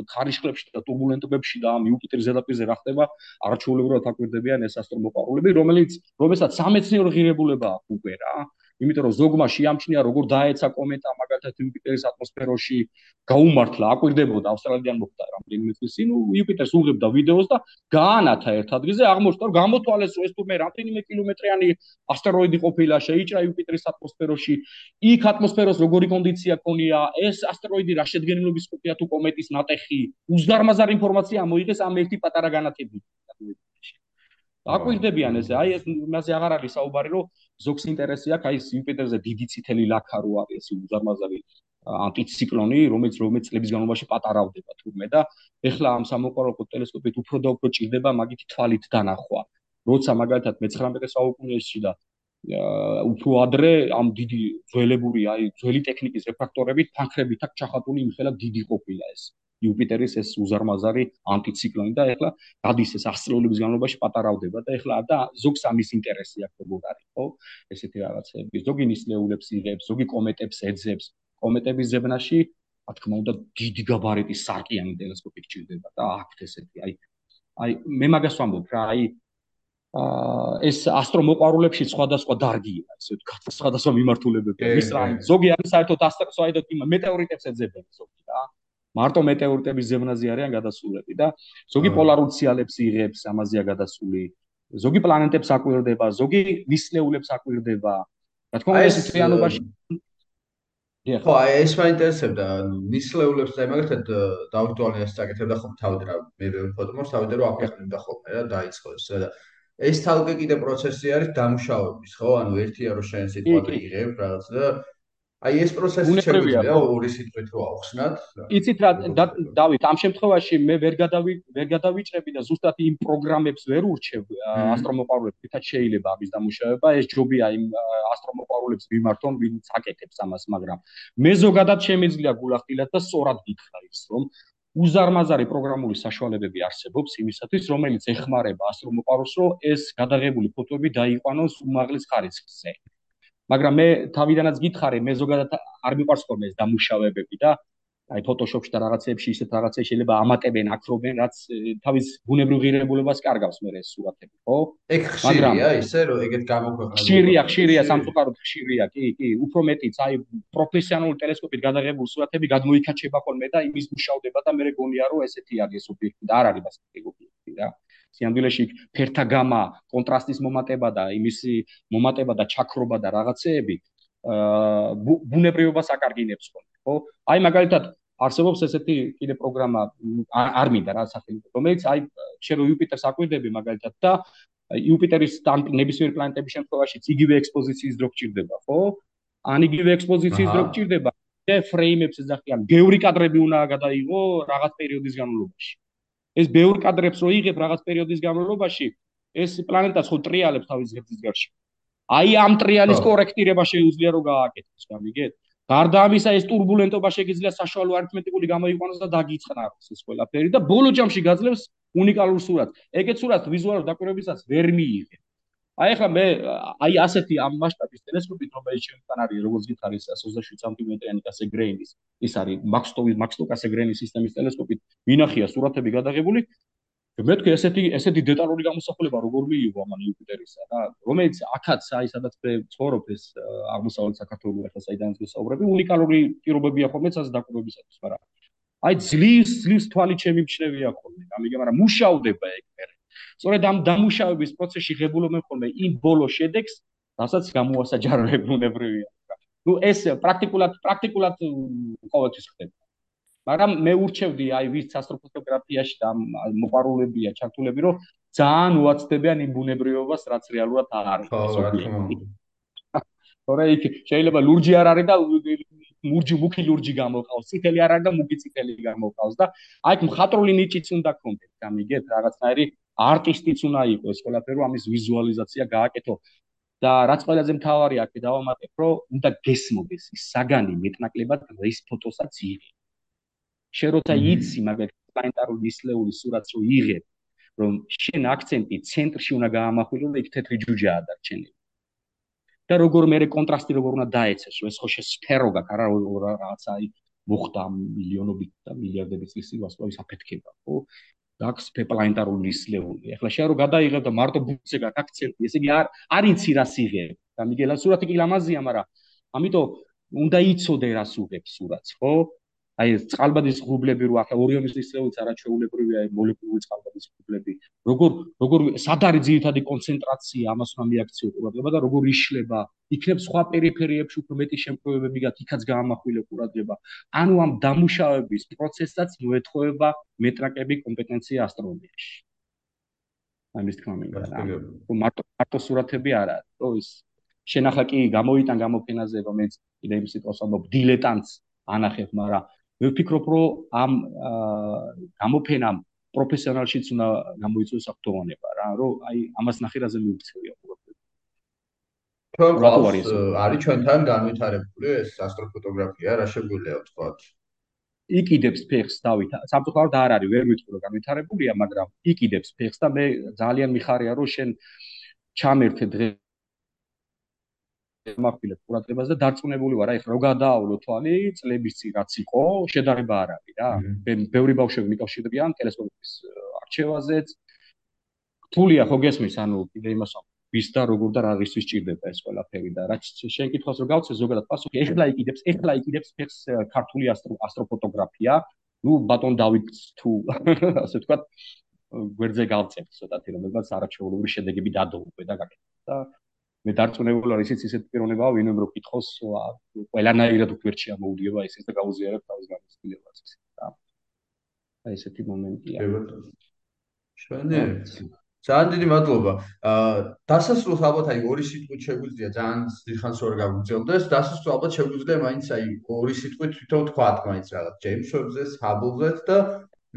ხარიშხლებში და ტურბულენტობებში და ამ იუპიტერის ზედაპირზე რა ხდება, არაჩვეულებრივად აკურდებიან ეს ასტრომოპარულები, რომელიც რომელსაც სამეცნიერო ღირებულება აქვს უკვე რა. იმიტომ რომ ზოგმა შეამჩნია როგორ დაეცა კომეტა მაგალითად იუპიტერის ატმოსფეროში გაუმართლა, აკვირდებოდა ავსტრალიდან მოხდა რამდენიმე წლის წინ, იუპიტერს უღებდა ვიდეოს და გაანათა ერთ ადგილზე, აღმოჩნდა რომ გამოთვალეს ეს თურმე რამდენიმე კილომეტრიანი ასტეროიდი ყოფილა, შეიჭრა იუპიტერის ატმოსფეროში. იქ ატმოსფეროს როგორი კონდიცია ქონია, ეს ასტეროიდი რა შედგენილობის ყოფია თუ კომეტის ნატეხი, უზარმაზარ ინფორმაცია მოიღეს ამ ერთი პატარა განათებით. აკვირდებიან ესე, აი ეს მასე აღარ არის საუბარი, რომ ზოგს ინტერესი აქვს, აი იუპიტერზე დიდი წითელი ლაქა რო არის, ეს უზარმაზარი ანტიციკლონი, რომელიც რომელიც წლების განმავლობაში პატარავდება თურმე და ეხლა ამ სამოყვარულო ტელესკოპით უფრო და უფრო ჭირდება მაგითი თვალით დანახვა. როცა მაგალითად მე-19 საუკუნეში და უფრო ადრე ამ დიდი ძველებური, აი ძველი ტექნიკის რეფაქტორებით, ფანქრებით აქ ჩახატული იმხელა დიდი ყოფილა ეს. იუპიტერის ეს უზარმაზარი ანტიციკლონი და ეხლა გადის ეს ასტროლოგიის განმავლობაში პატარავდება და ეხლა და ზოგს ამის ინტერესი აქვს როგორ არის ხო? ესეთი რაღაცები ზოგი ნისლეულებს იღებს ზოგი კომეტებს ეძებს. კომეტების ზებნაში რა თქმა უნდა დიდი გაბარიტის სარკიანი ტელესკოპი გჭირდება და აქვთ ესეთი აი აი მე მაგას ვამბობ რა აი აა ეს ასტრომოყვარულებში სხვადასხვა დარგია ესე ვთქვათ სხვადასხვა მიმართულებები ის რა ზოგი არის საერთოდ ასტრო საერთოდ იმ მეტეორიტებს ეძებენ ზოგი რა მარტო მეტეორიტების ზევნაზე არიან გადასულები და ზოგი პოლარულ ციალებს იღებს, ამაზეა გადასული. ზოგი პლანეტებს აკვირდება, ზოგი ნისლეულებს აკვირდება. რა თქმა უნდა, ეს თვიანობაში ხო, აი ეს მაინტერესებდა, ნისლეულებს და მაგალითად დავტუალე ეს საკეთებდა ხომ თავად რა მე ვფოტომოს თავად რომ აკვირდება ხოლმე რა დაიწყო ეს და ეს თალკე კიდე პროცესი არის დამუშავების, ხო? ანუ ერთია რომ შენ სიტყვად იღებ რაღაც და აი ეს პროცესი შეგვიძლია ორი სიტყვით რო ავხსნათ. იცით რა დავით ამ შემთხვევაში მე ვერ გადავი ვერ გადავიჭრები და ზუსტად იმ პროგრამებს ვერ ურჩევ ასტრომოპარულებს თითქოს შეიძლება ამის დამუშავება ეს ჯობია იმ ასტრომოპარულებს მიმართონ ვინც აკეთებს ამას მაგრამ მე ზოგადად შემიძლია გულახდილად და სწორად გითხრა ის რომ უზარმაზარი პროგრამული საშუალებები არსებობს იმისათვის რომელიც ეხმარება ასტრომოპარულს რომ ეს გადაღებული ფოტოები დაიყვანოს უმაღლეს ხარისხზე. მაგრამ მე თავიდანაც გითხარი მე ზოგადად არ მიყვარს ხოლმე ეს დამუშავებები და აი ფოტოშოპში და რაღაცეებში ისეთ რაღაცებს შეიძლება ამატებენ, აკრობენ, რაც თავის ბუნებრივ ღირებულებას კარგავს მე ეს სურათები, ხო? ეგ ხშირია ისე რომ ეგეთ გამოქვეყნებს. ხშირია, ხშირია, სამწუხაროდ ხშირია, კი, კი, უფრო მეტიც, აი პროფესიონალური ტელესკოპით გადაღებული სურათები გადმოიქაჩება ხოლმე და იმის მუშავდება და მე გონია რომ ესეთი არის ობიექტი და არ არის მასეთი ობიექტი რა. სიამდვილეში ფერთა გამა, კონტრასტის მომატება და იმის მომატება და ჩაქრობა და რაღაცეები აა ბუნებრივობას აკარგინებს ხოლმე, ხო? აი მაგალითად არსებობს ესეთი კიდე პროგრამა არ მინდა რა სახელი, რომელიც აი შენ იუპიტერს აკვირდები მაგალითად და იუპიტერის ნებისმიერ პლანეტების შემთხვევაში იგივე ექსპოზიციის დრო გჭირდება, ხო? ან იგივე ექსპოზიციის დრო გჭირდება და ფრეიმებს ეძახიან, ბევრი კადრები უნდა გადაიღო რაღაც პერიოდის განმავლობაში. ეს ბევრ კადრებს რო იღებ რაღაც პერიოდის განმავლობაში, ეს პლანეტა ხო ტრიალებს თავის ზღვის გარშემო. აი ამ ტრიალის კორექტირება შეუძლია რომ გააკეთოს, გამიგეთ? გარდა ამისა ეს ტურბულენტობა შეიძლება საშუალო არითმეტიკული გამოიყვანოს და დაგიწყნაროს ეს ყველაფერი და ბოლო ჯამში გაძლევს უნიკალურ სურათს. ეგეთ სურათს ვიზუალურ დაკვირვებისას ვერ მიიღებ. აი ახლა მე აი ასეთი ამ მასშტაბის ტელესკოპით რომელიც ჩემთან არის როგორც გითხარი 27 სანტიმეტრიანი კასეგრეინის ის არის მაქსტოვის მაქსტო კასეგრეინის სისტემის ტელესკოპით მინახია სურათები გადაღებული. მე თქვი ესეთი ესეთი დეტალური გამოსახულება როგორ მიიღო ამან იუპიტერისა რა რომელიც აქაც აი სადაც მე ცხოვრობ ეს აღმოსავლეთ საქართველოს ახლა საიდანაც გესაუბრები უნიკალური პირობებია ხოლმე სადაც დაკვირვებისათვის მაგრამ აი ძლივს ძლივს თვალი ჩემი მჩნევია ხოლმე. ამიტომ მაგრამ მუშავდება ეგ მე სწორედ ამ დამუშავების პროცესში ღებულობენ ხოლმე იმ ბოლო შედეგს, რასაც გამოასაჯაროებენ უნებრივია. ნუ ეს პრაქტიკულად პრაქტიკულად ყოველთვის ხდება. მაგრამ მე ურჩევდი აი ვის ასტროფოტოგრაფიაში და მოყარულებია ჩართულები, რომ ძალიან უაცდებიან იმ ბუნებრივობას, რაც რეალურად არ არის. თორე იქ შეიძლება ლურჯი არ არის და მურჯი მუქი ლურჯი გამოყავს, წითელი არ არის და მუქი წითელი გამოყავს და აი მხატრული ნიჭიც უნდა გქონდეს, გამიგეთ, რაღაცნაირი არტისტიც უნდა იყოს ყველაფერი ამის ვიზუალიზაცია გააკეთო. და რაც ყველაზე მთავარია აქ დავამატებ რომ უნდა გესმოდეს ის საგანი მეტნაკლებად რის ფოტოსაც იღებ. შენ როცა იცი მაგალითად პლანეტარული ისლეული სურათს რო იღებ რომ შენ აქცენტი ცენტრში უნდა გაამახვილო და იქ თეთრი ჯუჯაა დარჩენილი და როგორ მე კონტრასტი როგორ უნდა დაეცეს რომ ეს ხო შეფერო გაქვს არა რაღაცა აი მოხდა მილიონობით და მილიარდებით წლის წინ ვასწავლი საფეთქება ხო აქვს პლანეტარული ისლეული. ახლა შეიძლება რომ გადაიღებ და მარტო ბუცე გაქვს აქცენტი, ესე იგი არ არ იცი რა სიღე. და მიგელა სურათი კი ლამაზია, მაგრამ ამიტომ უნდა იცოდე რა სუგებს სურათს, ხო? აი ეს წყალბადის ღრუბლები რო ახლა ორიონის ისეულიც არაჩვეულებრივია აი მოლეკულური წყალბადის ღრუბლები. როგორ როგორ სად არის ძირითადი კონცენტრაცია ამას უნდა მიაქციო ყურადღება და როგორ იშლება? იქნებ სხვა პერიფერიებში უფრო მეტი შემთხვევები გათ იქაც გაამახვილე ყურადღება. ანუ ამ დამუშავების პროცესსაც მოეთხოვება მეტრაკები კომპეტენცია ასტრონომიაში. ამის თქმა მინდა რომ მარტო მარტო სურათები არა რო ის შენახა კი გამოიტან გამოფენაზე რომელიც კიდე იმ სიტყვას ამბობ დილეტანტს ანახებ მაგრამ მე ვფიქრობ, რომ ამ გამოფენამ პროფესიონალშიც უნდა გამოიწვიოს აქტუალობა რა, რომ აი ამას ნახირაზე მიუქცევია უბრალოდ. თქვენ არის ჩვენთან განვითარებული ეს ასტროფოტოგრაფია, რა შეგვიძლია ვთქვათ? იკიდებს ფეხს დავით. სამწუხაროდ არ არის, ვერ ვიტყვი რომ განვითარებულია, მაგრამ იკიდებს ფეხს და მე ძალიან მიხარია რომ შენ ჩამერთე დღე მახვილებ ყურადღებას და დარწმუნებული ვარ, აი ხო გადაავლო თვალი წლების წინ რაც იყო, შედარება არ არის რა. ბევრი ბავშვები მიკავშირდებიან ტელესკოპის არჩევაზეც. თულია ხო გესმის, ანუ კიდე იმას ვის და როგორ და რა რისთვის ჭირდება ეს ყველაფერი და რაც შენ კითხავს რომ გავცე ზოგადად პასუხი, ეხლა იკიდებს, ეხლა იკიდებს ფეხს ქართული ასტროფოტოგრაფია. ნუ ბატონ დავით თუ ასე ვთქვათ გვერდზე გავწევ ცოტათი რომ მაგას არაჩვეულებრივი შედეგები დადოუვე და გაკეთე და მე დარწმუნებული ვარ ისიც ისეთ პიროვნებაა ვინმე რო კითხოს ყველანაირად უკვირჩი ამოუგება ისიც და გაუზიარებ თავის გამოცდილებას ისე და აი ესეთი მომენტია. შენე ძალიან დიდი მადლობა. აა დასასრულს ალბათ აი ორი სიტყვით შეგვიძლია ძალიან დიდხანს ვერ გავგრძელდეს დასასრულს ალბათ შეგვიძლია მაინც აი ორი სიტყვით თვითონ თქვათ მაინც რაღაც ჯეიმს შორზეს ჰაბლზეს და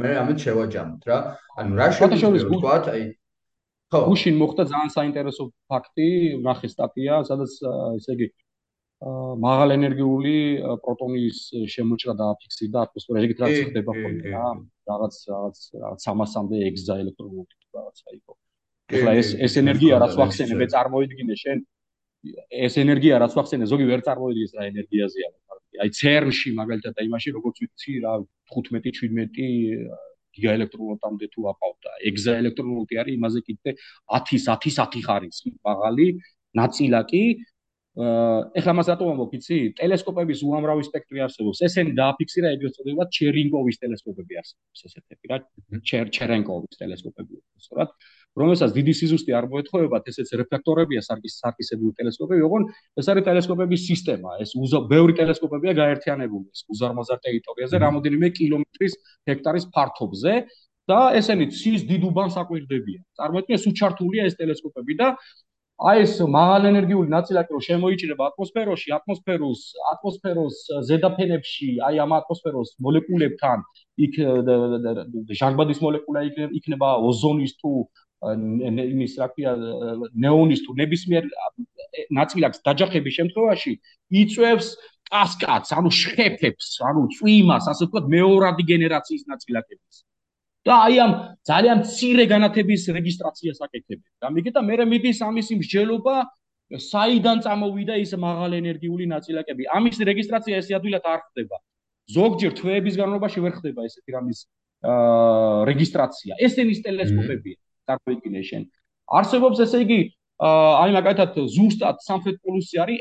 მე ამით შევაჯამოთ რა. ანუ რა შეგვიძლია თქვათ აი ხო. გუშინ მოხდა ძალიან საინტერესო ფაქტი ნახე სტატია სადაც ესე იგი მაღალ ენერგიული პროტონის შემოჭრა დააფიქსირდა ატმოსფეროში ეგეთ რაც ხდება ხოლმე რა რაღაც რაღაც 300-მდე ექსა ელექტროვოლტი რაღაცა იყო ეხლა ეს ეს ენერგია რაც ვახსენე მე წარმოიდგინე შენ. ეს ენერგია რაც ვახსენე ზოგი ვერ წარმოიდგინეს რა ენერგიაზეა აი CERN-ში მაგალითად აი მაშინ როგორც ვიცი რა 15-17 გიგაელექტრონვოლტამდე თუ აყავდა. ეგზაელექტრონვოლტი არის იმაზე კიდე 10-ის 10-ის 10 ხარისხი მაღალი ნაწილაკი. ეხლა მას რატომ ამბობ, იცი? ტელესკოპების უამრავი სპექტრი არსებობს. ესენი დააფიქსირა ეგრეთ წოდება ჩერინკოვის ტელესკოპები არსებობს ესეთები რა. ჩერ ჩერენკოვის ტელესკოპები. სწორად. რომელსაც დიდი სიზუსტე არ მოეთხოვებათ, ესეც რეფლექტორებია სარკის სარკისებური ტელესკოპები, ოღონ ეს არის ტელესკოპების სისტემა, ეს ბევრი ტელესკოპებია გაერთიანებული ეს უზარმაზარ ტერიტორიაზე, რამოდენიმე კილომეტრის ჰექტარის ფართობზე და ესენი ცის დიდუბანს აკვირდებიან. წარმოიდგინე, ეს უჩართულია ეს ტელესკოპები და აი ეს მაღალენერგიული ნაწილაკი რომ შემოიჭრება ატმოსფეროში, ატმოსფეროს ატმოსფეროს ზედაფენებში, აი ამ ატმოსფეროს მოლეკულებთან იქ ჟანგბადის მოლეკულა იქნება ოზონის თუ იმის რა ქვია ნეონის თუ ნებისმიერ ნაწილაკს დაჯახების შემთხვევაში იწევს კასკადს, ანუ შხეფებს, ანუ წვიმას, ასე ვთქვათ, მეორადი გენერაციის ნაწილაკებს. და აი ამ ძალიან ცირე განათების რეგისტრაციას აკეთებენ. და მიგეთა მე მიდის ამის იმ მსჯელობა საიდან წამოვიდა ის მაღალენერგიული ნაწილაკები. ამის რეგისტრაცია ესე ადვილად არ ხდება. ზოგჯერ თვეების განმავლობაში ვერ ხდება ესეთი რამის აა რეგისტრაცია. ესენის ტელესკოპებია. წარმოიდგინე შენ. არსებობს ესე იგი აი მაგალითად ზუსტად სამხრეთ პოლუსი არის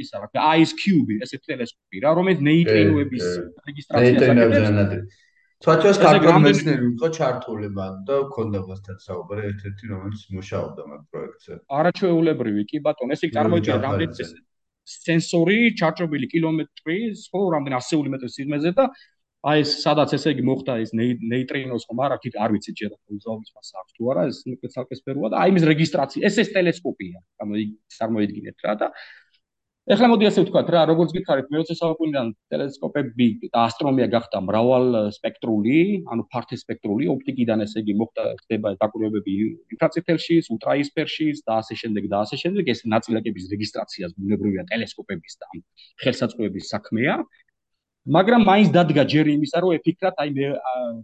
ის რა ქვია ice cube ესე ტელესკოპი რა რომელიც ნეიტრინოების რეგისტრაციას აკეთებს. კარგად მეცნიერი იყო ჩართული მან და მქონდა მასთან საუბარი ერთ-ერთი რომელიც მუშაობდა მაგ პროექტზე. არაჩვეულებრივი კი ბატონ ესე იგი წარმოიდგინე რამდენი სენსორი ჩარჯობილი კილომეტრის ხო რამდენი ასეული მეტრის სიღრმეზე და აი ეს სადაც ესე იგი მოხდა ეს ნეიტრინოს ხომ არა კიდე არ ვიცი ჯერ უზავის მას აქვს თუ არა ეს სპეცალკესფეროა და აი იმის რეგისტრაცია ეს ეს ტელესკოპია ანუ წარმოიდგინეთ რა და ეხლა მოდი ასე ვთქვათ რა როგორც გითხარით მე-20 საუკუნიდან ტელესკოპები და ასტრონომია გახდა მრავალ სპექტრული ანუ ფართე სპექტრული ოპტიკიდან ესე იგი მოხდა ხდება დაკვირვებები ინფრაწითელში ულტრაისფერში და ასე შემდეგ და ასე შემდეგ ეს ნაწილაკების რეგისტრაციას ბუნებრივია ტელესკოპების და ხელსაწყოების საქმეა მაგრამ მაინც დადგა ჯერ იმისა, რომ ეფიქრათ აი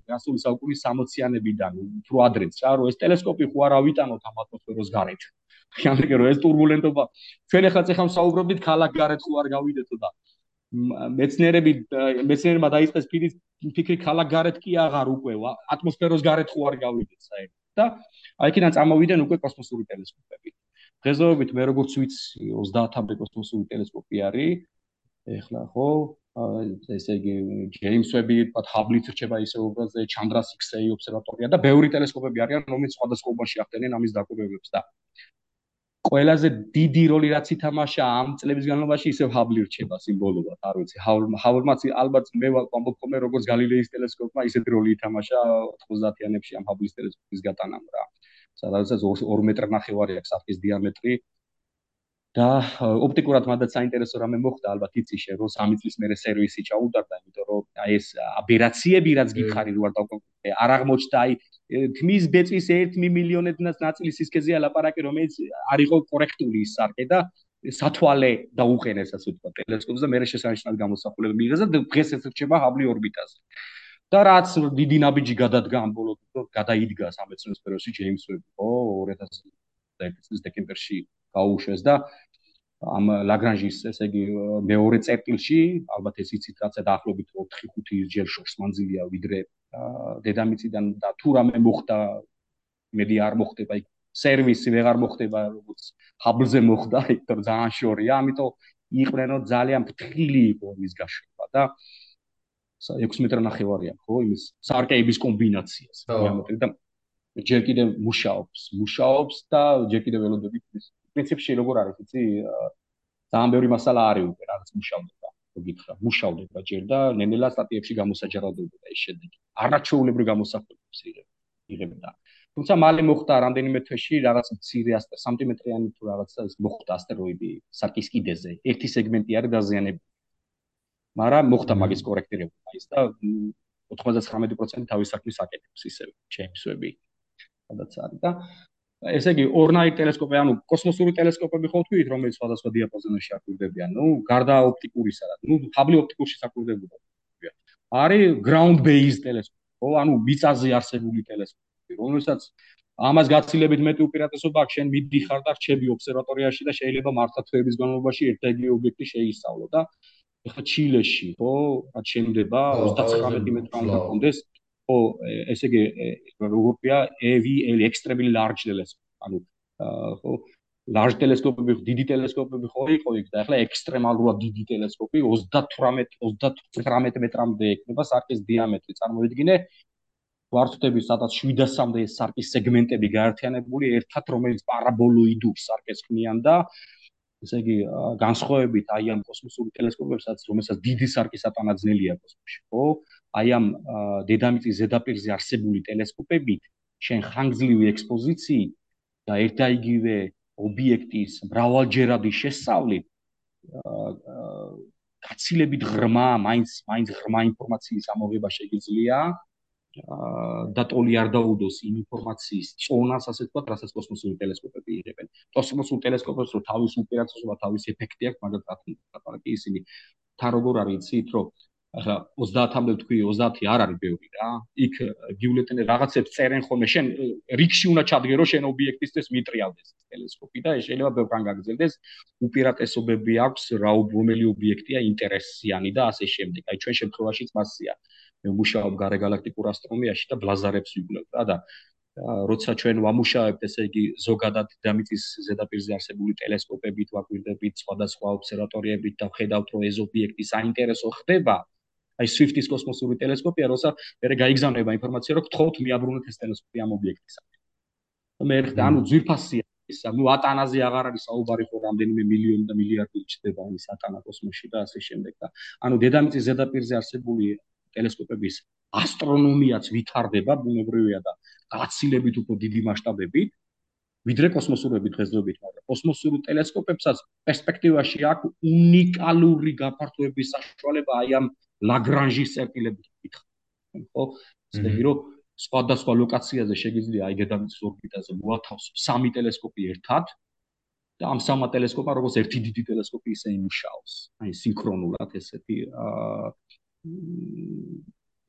გასული საუკუნის 60-იანებიდან უფრო ადრეც რა, რომ ეს ტელესკოპი ხო არ ავიტანოთ ამ ატმოსფეროს გარეთ. ამიტომ რომ ეს ტურბულენტობა ჩვენ ახლა წეხამ საუბრობთ ქალაქ გარეთ ხო არ გავიდეთო და მეცნიერები მეცნიერებმა დაიწყეს ფიქრის ფიქრი ქალაქ გარეთ კი აღარ უკვე ატმოსფეროს გარეთ ხო არ გავიდეთ საერთოდ და აი იქიდან წამოვიდნენ უკვე კოსმოსური ტელესკოპები. დღესდღეობით მე როგორც ვიცი 30-ამდე კოსმოსური ტელესკოპი არის. ეხლა ხო ესე იგი ჯეიმსები თქვა ჰაბლიც რჩება ისე უბრალოდ ჩანდრას XA ობსერვატორია და ბევრი ტელესკოპები არიან რომელიც სხვადასხვა უბანში ახდენენ ამის დაკვირვებებს და ყველაზე დიდი როლი რაც ითამაშა ამ წლების განმავლობაში ისევ ჰაბლი რჩება სიმბოლურად, არ ვიცი, ჰაბლმაც ალბათ მე ვამბობ ხოლმე როგორც გალილეის ტელესკოპმა ისეთი როლი ითამაშა 90-იანებში ამ ჰაბლის ტელესკოპის გატანამ რა. სადაც 2 მეტრ ნახევარი აქვს საფის დიამეტრი და ოპტიკურად მანდაც საინტერესო რამე მოხდა ალბათ იციშე რომ 3 წლის მერე სერვისი ჩაუდარდა იმიტომ რომ აი ეს აბერაციები რაც გითხარი რო არ დავკონკრეტე არ აღმოჩნდა აი თმის ბეწვის 1 მილიონედნაც ნაწილის სისქეზე ალაპარაკი რომელიც არ იყო კორექტული ის სარკე და სათვალე დაუყენეს ასე ვთქვა ტელესკოპს და მერე შესანიშნავი გამოსახულება მიიღეს და დღეს ეს რჩება ჰაბლი ორბიტაზე. და რაც დიდი ნაბიჯი გადადგა ამ ბოლო გადაიდგა სამეცნიერო სფეროში ჯეიმს ვები. ო 2001 წლის დეკემბერში გაუშვეს და ამ ლაგრანჟის ესე იგი მეორე წერტილში ალბათ ეს იცით რაც დაახლოებით 4-5 ჯერ შორს მანძილია ვიდრე დედამიწიდან და თუ რამე მოხდა მედი არ მოხდება იქ სერვისი ვეღარ მოხდება როგორც ჰაბლზე მოხდა იქ თორ ძალიან შორია ამიტომ იყვნენ რომ ძალიან ფრთხილი იყო ის გაშვება და 6 მეტრ ნახევარია ხო იმის სარკეების კომბინაციას და ჯერ კიდე მუშაობს მუშაობს და ჯერ კიდე ველოდებით პრინციპში როგორ არის იცი ძალიან ბევრი მასალა არის უკვე რაღაც მუშავდება გითხრა მუშავდება ჯერ და ნენელა სტატიებში გამოსაჯაროდებოდა ეს შედეგი. არაჩვეულებრივ გამოსახულებს იღებდა. თუმცა მალე მოხდა რამდენიმე თვეში რაღაც მცირე სანტიმეტრიანი თუ რაღაცა ეს მოხდა ასტეროიდი საკის კიდეზე. ერთი სეგმენტი არის დაზიანებული. მაგრამ მოხდა მაგის კორექტირება ის და 99% თავის საქმის აკეთებს ისევ ჩემსვები სადაც არის და ესე იგი ორნაი ტელესკოპი, ანუ კოსმოსური ტელესკოპები ხო თქვით, რომელიც სხვადასხვა დიაპაზონში აკვირდებიან. ნუ გარდა ოპტიკურისა, ნუ ჰაბლი ოპტიკურში საკვირდებოდა. არის ground based ტელესკოპი, ხო, ანუ მიწაზე არსებული ტელესკოპი, რომელსაც ამას გაცილებით მეტი უპირატესობა აქვს, შენ მიდიხარ და რჩები ობსერვატორიაში და შეიძლება მართლა თვეების განმავლობაში ერთ-ერთი ობიექტი შეისწავლო და ეხლა ჩილეში, ხო, რაც შემდება 39 მეტრამდე კონდეს ო ესე იგი როგორია AVL extremely large telescope ანუ ხო large telescope-ები დიდი telescope-ები ხო იყო იქ და ახლა ექსტრემალურად დიდი telescope 38 39 მეტრამდე ექნება სარკის დიამეტრი. წარმოვიდგინე ვარცხნების სადაც 700-მდე სარკის სეგმენტები გაერთიანებული ერთად რომელიც პარაბოლოიდურ სარკეს ქმნიან და ესე იგი განსხვავებით აი ამ კოსმოსური ტელესკოპებსაც რომელსაც დიდი სარკის ატანაძნელია კოსმოსში ხო? აი ამ დედამიწის ზედაპირზე არსებული ტელესკოპებით შენ ხანგრძლივი ექსპოზიციით და ერთაიგივე ობიექტის მრავალჯერადი შესწავლით გაცილებით ღრმა, მაინც მაინც ღრმა ინფორმაციის ამოღება შეიძლება და ტოლი არ დაუდოს იმ ინფორმაციის წონას, ასე ვთქვათ, რასაც კოსმოსური ტელესკოპები იღებენ. კოსმოსურ ტელესკოპებს რო თავის უპირატესობა, თავის ეფექტი აქვს, მაგრამ რა თქმა ისინი თან როგორ არის იცით, რომ ახლა 30-მდე თქვი 30 არ არის ბევრი რა. იქ გიულეტენ რაღაცებს წერენ ხოლმე შენ რიქში უნდა ჩადგე რომ შენ ობიექტისთვის მიტრიალდეს ტელესკოპი და შეიძლება ბევრგან გაგრძელდეს. უპირატესობები აქვს რა რომელი ობიექტია ინტერესიანი და ასე შემდეგ. აი ჩვენ შემთხვევაშიც მასია. მე მუშაობ გარე galaktikურ ასტრონომიაში და ბლაზარებს ვიგულებ რა და როცა ჩვენ ვამუშავებთ ესე იგი ზოგადად დედამიწის ზედაპირზე არსებული ტელესკოპებით ვაკვირდებით სხვადასხვა ობსერვატორიებით და ვხედავთ რომ ეს ობიექტი საინტერესო ხდება აი Swift-ის კოსმოსური ტელესკოპია, როცა მე გაიგზავნება ინფორმაცია, რომ გთხოვთ მიაბრუნოთ ეს ტელესკოპი ამ ობიექტის. მე ხდა, ანუ ძვირფასია ის, ანუ ატანაზე აღარ არის საუბარი, ხო რამდენიმე მილიონი და მილიარდი ჩდება ის ატანა კოსმოსში და ასე შემდეგ და ანუ დედამიწის ზედაპირზე არსებული ტელესკოპების ასტრონომიაც ვითარდება ბუნებრივია და გაცილებით უფრო დიდი მასშტაბებით ვიდრე კოსმოსურები დღესდღეობით, მაგრამ კოსმოსური ტელესკოპებსაც პერსპექტივაში აქვს უნიკალური გაფართოების საშუალება აი ამ ლაგრანჟის წერტილებით ვკითხა. ხო? ისეთი რომ სხვადასხვა ლოკაციაზე შეიძლება აი დედამიწის ორბიტაზე მოათავსო სამი ტელესკოპი ერთად და ამ სამა ტელესკოპა როგორც ერთი დიდი ტელესკოპი ისე იმუშაოს. აი სინქრონულად ესეთი აა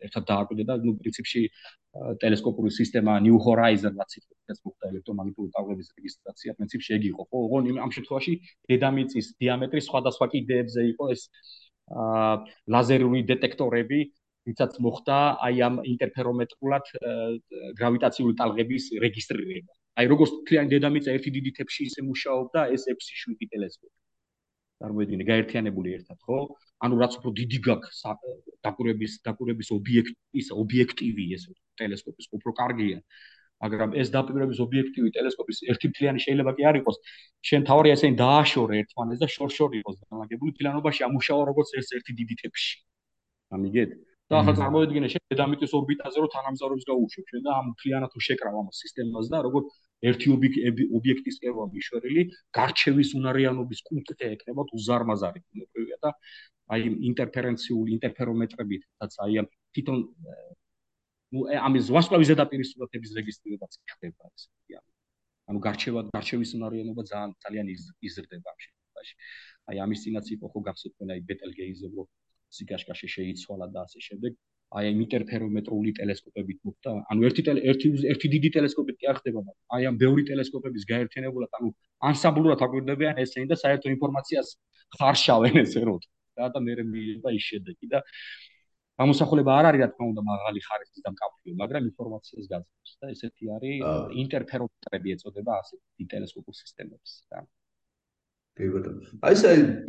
ერთად დააკვირდა და ნუ პრინციპში ტელესკოპური სისტემა New Horizon-აც იქნება მოხდა ელექტრომაგნიტური ტალღების რეგისტრაცია პრინციპში ეგ იყო ხო? ოღონდ ამ შემთხვევაში დედამიწის დიამეტრი სხვადასხვა კიდეებზე იყო ეს ლაზერული დეტექტორები, ვისაც მოხდა აი ამ ინტერფერომეტრულად გრავიტაციული ტალღების რეგისტრირება. აი როგორც თლიანი დედამიწა ერთი დიდი თეფში ისე მუშაობდა ეს 6-7 ტელესკოპი. წარმოიდგინე გაერთიანებული ერთად, ხო? ანუ რაც უფრო დიდი გაქვს დაკვირვების დაკვირვების ობიექტი, ის ობიექტივი ეს ტელესკოპის უფრო კარგია. მაგრამ ეს დაპირების ობიექტივი ტელესკოპის ერთი მთლიანი შეიძლება კი არ იყოს. შენ თავარია ესენი დააშორე ერთმანეთს და შორ-შორი იყოს განლაგებული ფლანობაში ამუშავა როგორც ეს ერთი დიდი თეფში. ამიგეთ? და ახლა წარმოიდგინე შენ დედამიწის ორბიტაზე რო თანამგზავრებს გაუშვებ შენ და ამ მთლიანად შეკრავ ამ სისტემას და როგორც ერთი ობიექტის კერვა მიშვერილი გარჩევის უნარიანობის კუნთზე ეკნება უზარმაზარი მოყვია და აი ინტერფერენციული ინტერფერომეტრებით რაც აი ამ თვითონ ამის ვასკლავის ზედაპირის სურათების რეგისტრირებაც ხდება ესე ანუ გარჩევა გარჩევის უნარიანობა ძალიან ძალიან იზრდება ამ შემთხვევაში აი ამის წინაც იყო ხო გახსოვთ მე აი ბეტელგეიზზე რო სიკაშკაშე შეიცვალა და ასე შემდეგ. აი ამ ინტერფერომეტრული ტელესკოპებით მოხდა. ანუ ერთი ერთი ერთი დიდი ტელესკოპით კი არ ხდება, მაგრამ აი ამ ბევრი ტელესკოპების გაერთიანებულად, ანუ ანსამბლურად აკვირდებიან ესენი და საერთო ინფორმაციას ხარშავენ ესე რო. და და მე მეება ის შედეგი და გამოსახულება არ არის რა თქმა უნდა მაღალი ხარისხის და მკაფიო, მაგრამ ინფორმაციას გაძლევს და ესეთი არის ინტერფერომეტრები ეწოდება ასეთი ტელესკოპულ სისტემებს და კი ბატონო. აი ეს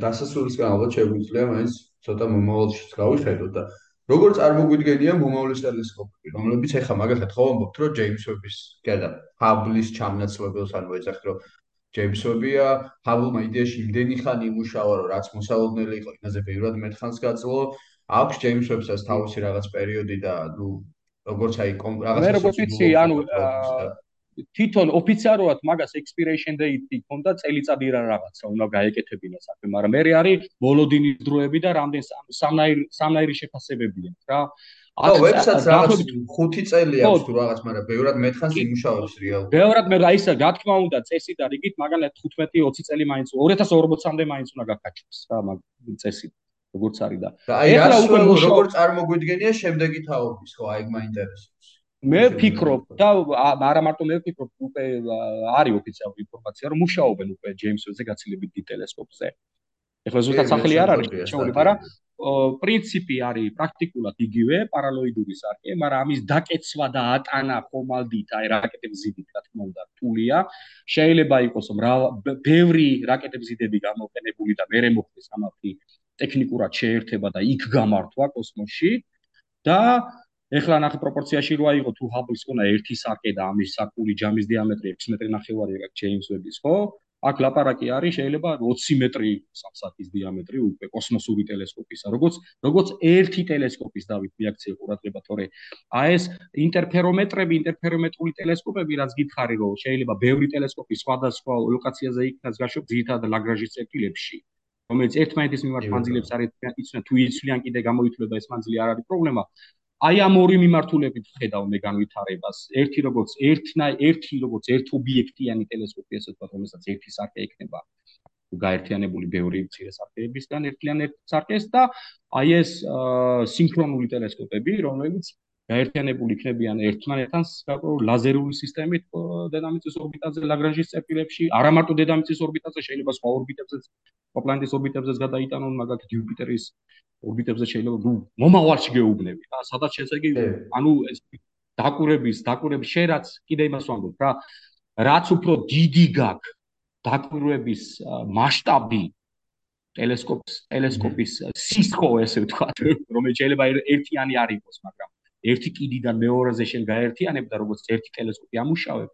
დასასრულისგან ალბათ შეგვიძლია მაინც ცოტა მომავალშიც გავიხედოთ და როგორ წარმოგვიდგენია მომავლის ტელესკოპი, რომლებიც ეხა მაგალითად ხო ამბობთ, რომ ჯეიმს ვების გადა ჰაბლის ჩამნაცვლებელს ან მოეძახ რომ ჯეიმს ვებია, ჰაბლმა იდეაში იმდენი ხანი იმუშავა, რომ რაც მოსალოდნელი იყო, იმაზე ბევრად მეტხანს გაძლო, აქვს ჯეიმს ვებსაც თავისი რაღაც პერიოდი და ნუ როგორც აი რაღაც მე როგორც ვიცი, ანუ თვითონ ოფიციალურად მაგას expiration date ჰქონდა წელიწადი რა რაღაცა უნდა გაეკეთებინა საქმე, მაგრამ მე არის ბოლოდინის დროები და რამდენ სამნაირი სამნაირი შეფასებებია რა. ო, ვებსაც რაღაც 5 წელი აქვს თუ რაღაც, მაგრამ ბევრად მეთხანს იმუშავებს რეალურად. ბევრად მე რა ისა, რა თქმა უნდა, წესი და რიგით, მაგალითად 15-20 წელი მაინც 2040-მდე მაინც უნდა გაკაჩოს რა მაგ წესი როგორც არის და ეხლა უკვე როგორ წარმოგვიდგენია შემდეგი თაობის ხო, აი მაინტერესებს. მე ვფიქრობ და არა მარტო მე ვფიქრობ, უკვე არის ოფიციალური ინფორმაცია, რომ მუშაობენ უკვე ჯეიმს ვებზე გაცილებით დიდ ტელესკოპზე. ეხლა ზუსტად სახელი არ არის შეეული, მაგრამ პრინციპი არის პრაქტიკულად იგივე, პარალოიდური სარკე, მაგრამ ამის დაკეცვა და ატანა ხომალდით, აი რაკეტების ზიდით, რა თქმა უნდა, რთულია. შეიძლება იყოს ბევრი რაკეტების ზიდები გამოყენებული და მეორე მოხდეს ამათი ტექნიკურად შეერთება და იქ გამართვა კოსმოსში და ეხლა ნახე პროპორციაში როა იყო თუ ჰაბლის ყონა ერთი საკე და ამის საკული ჯამის დიამეტრი 6 მეტრი ნახევარი აქვს ჯეიმს ვების ხო? აქ ლაპარაკი არის შეიძლება 20 მეტრი სამსათის დიამეტრი უკვე კოსმოსური ტელესკოპისა როგორც როგორც ერთი ტელესკოპის დავით რეაქცია ყურადღება თორე. აი ეს ინტერფერომეტრები ინტერფერომეტრული ტელესკოპები რაც გითხარი რომ შეიძლება ბევრი ტელესკოპი სხვადასხვა ლოკაციაზე იქნას გაშვებ ძირითადად ლაგრაჟის წერტილებში. რომელიც ერთმანეთის მიმართ მანძილებს არის იციან თუ იცვლიან კიდე გამოითვლება ეს მანძილი არ არის პრობლემა აი ამ ორი მიმართულებით ხედავ მე განვითარებას. ერთი როგორც ერთნა ერთი როგორც ერთ ობიექტიანი ტელესკოპი ასე ვთქვათ, რომელსაც ერთი სარკე ექნება გაერთიანებული ბევრი მცირე სარკეებისგან ერთიან ერთ სარკეს და აი ეს სინქრონული ტელესკოპები, რომლებიც გაერთიანებული იქნებიან ერთმანეთთან საკუთარ ლაზერული სისტემით დედამიწის ორბიტაზე ლაგრანჟის წერტილებში, არა მარტო დედამიწის ორბიტაზე, შეიძლება სხვა ორბიტებზეც, პლანეტის ორბიტებზეც გადაიტანონ, მაგალითად იუპიტერის ორბიტებზე შეიძლება ნუ მომავალში გეუბნები და სადაც შეცეგი ანუ ეს დაკვირების დაკვირების შე რაც კიდე იმას ვამბობ რა რაც უფრო დიდი გაქვს დაკვირების მასშტაბი ტელესკოპს ტელესკოპის სისხლო ესე ვთქვათ რომელიც შეიძლება ერთიანი არ იყოს მაგრამ ერთი კიდიდან მეორეზე შენ გაერთიანებ და როგორც ერთი ტელესკოპი ამუშავებ,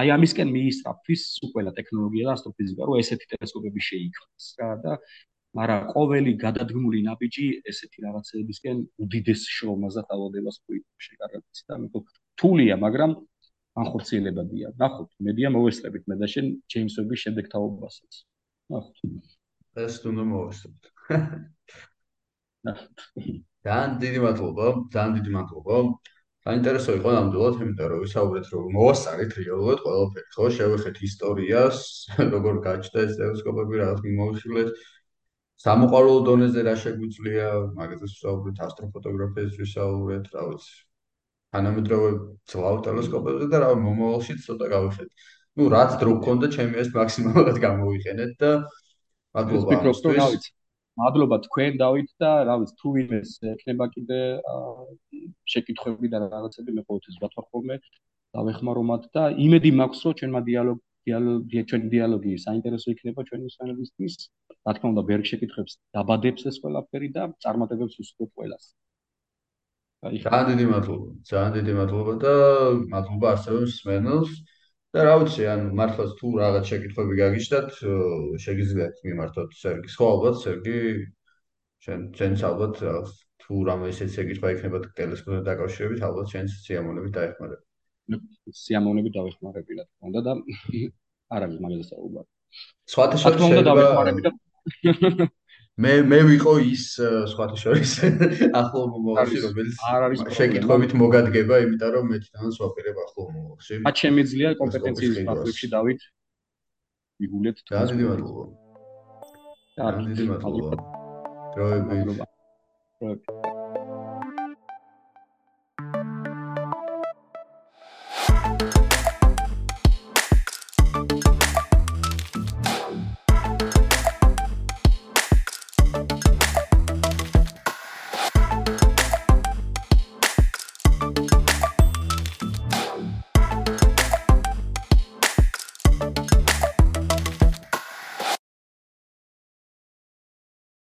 აი ამისკენ მიისწრაფვის უყველა ტექნოლოგია და ასტროფიზიკა, რომ ესეთი ტელესკოპები შეიქმნას რა და მაგრამ ყოველი გადადგმული ნაბიჯი ესეთი რაღაცებისკენ უდიდეს შრომას და თავადებას ყვითებს შეკარგებს და მე თულია, მაგრამ განხორციელებადია. ნახოთ, მედია მოვესწრებით მე და შენ ჯეიმს ვების შემდეგ თაობასაც. ნახოთ. ეს თუნდა მოვესწრებით. ნახოთ. ძალიან დიდი მადლობა, ძალიან დიდი მადლობა. საინტერესო იყო ნამდვილად, იმიტომ რომ ვისაუბრეთ რომ მოვასწარით რეალურად ყველაფერი, ხო, შევეხეთ ისტორიას, როგორ გაჩნდა ეს ტელესკოპები, რაღაც მიმოიხილეთ. სამოყვარულო დონეზე რა შეგვიძლია, მაგაზე ვისაუბრეთ, ასტროფოტოგრაფიაზე ვისაუბრეთ, რა ვიცი. თანამედროვე ძველ ტელესკოპებზე და რა მომავალში ცოტა გავიხეთ. ну რაც დრო გქონდა ჩემი ეს მაქსიმალურად გამოვიყენეთ და მადლობა. ვფიქრობ რომ რა ვიცი მადლობა თქვენ დავით და რა ვიცი თუ ვინმეს ექნება კიდე შეკითხვები და რაღაცები მე ყოველთვის ვათვალ ხოლმე დავეხმარო მათ და იმედი მაქვს რომ ჩვენმა დიალოგ დიალოგი ჩვენი დიალოგი საინტერესო იქნება ჩვენი მსმენელისთვის. რა თქმა უნდა, ბერგ შეკითხებს დაბადებს ეს ყველაფერი და წარმატებებს უსურვებ ყველას. ძალიან დიდი მადლობა. ძალიან დიდი მადლობა და მადლობა ასევე მსმენელს. და რა ვიცი, ან მართლაც თუ რაღაც შეკითხვები გაგიჩნდათ, შეგიძლიათ მიმართოთ სერგის. ხო, ალბათ სერგი ჩვენ ჩვენს ალბათ თუ რამე ისეთ შეკითხვა იქნება ტელესკოპთან დაკავშირებით, ალბათ ჩვენს სიამოვნებით დაეხმარება. სიამოვნებით დავეხმარები რა თქმა უნდა და არ არის მაგაზე საუბარი. სხვათა შორის შეიძლება მე მე ვიყო ის სხვათა შორის ახლო მომავალში რომელიც არ არის შეკითხვებით მოგადგება იმიტომ რომ მე თვითონაც ვაპირებ ახლო მომავალში. მათ შემიძლია კომპეტენციის ფაქტორში დავით იგულეთ თუ დიდი მადლობა. და დიდი მადლობა. დროებით. დროებით.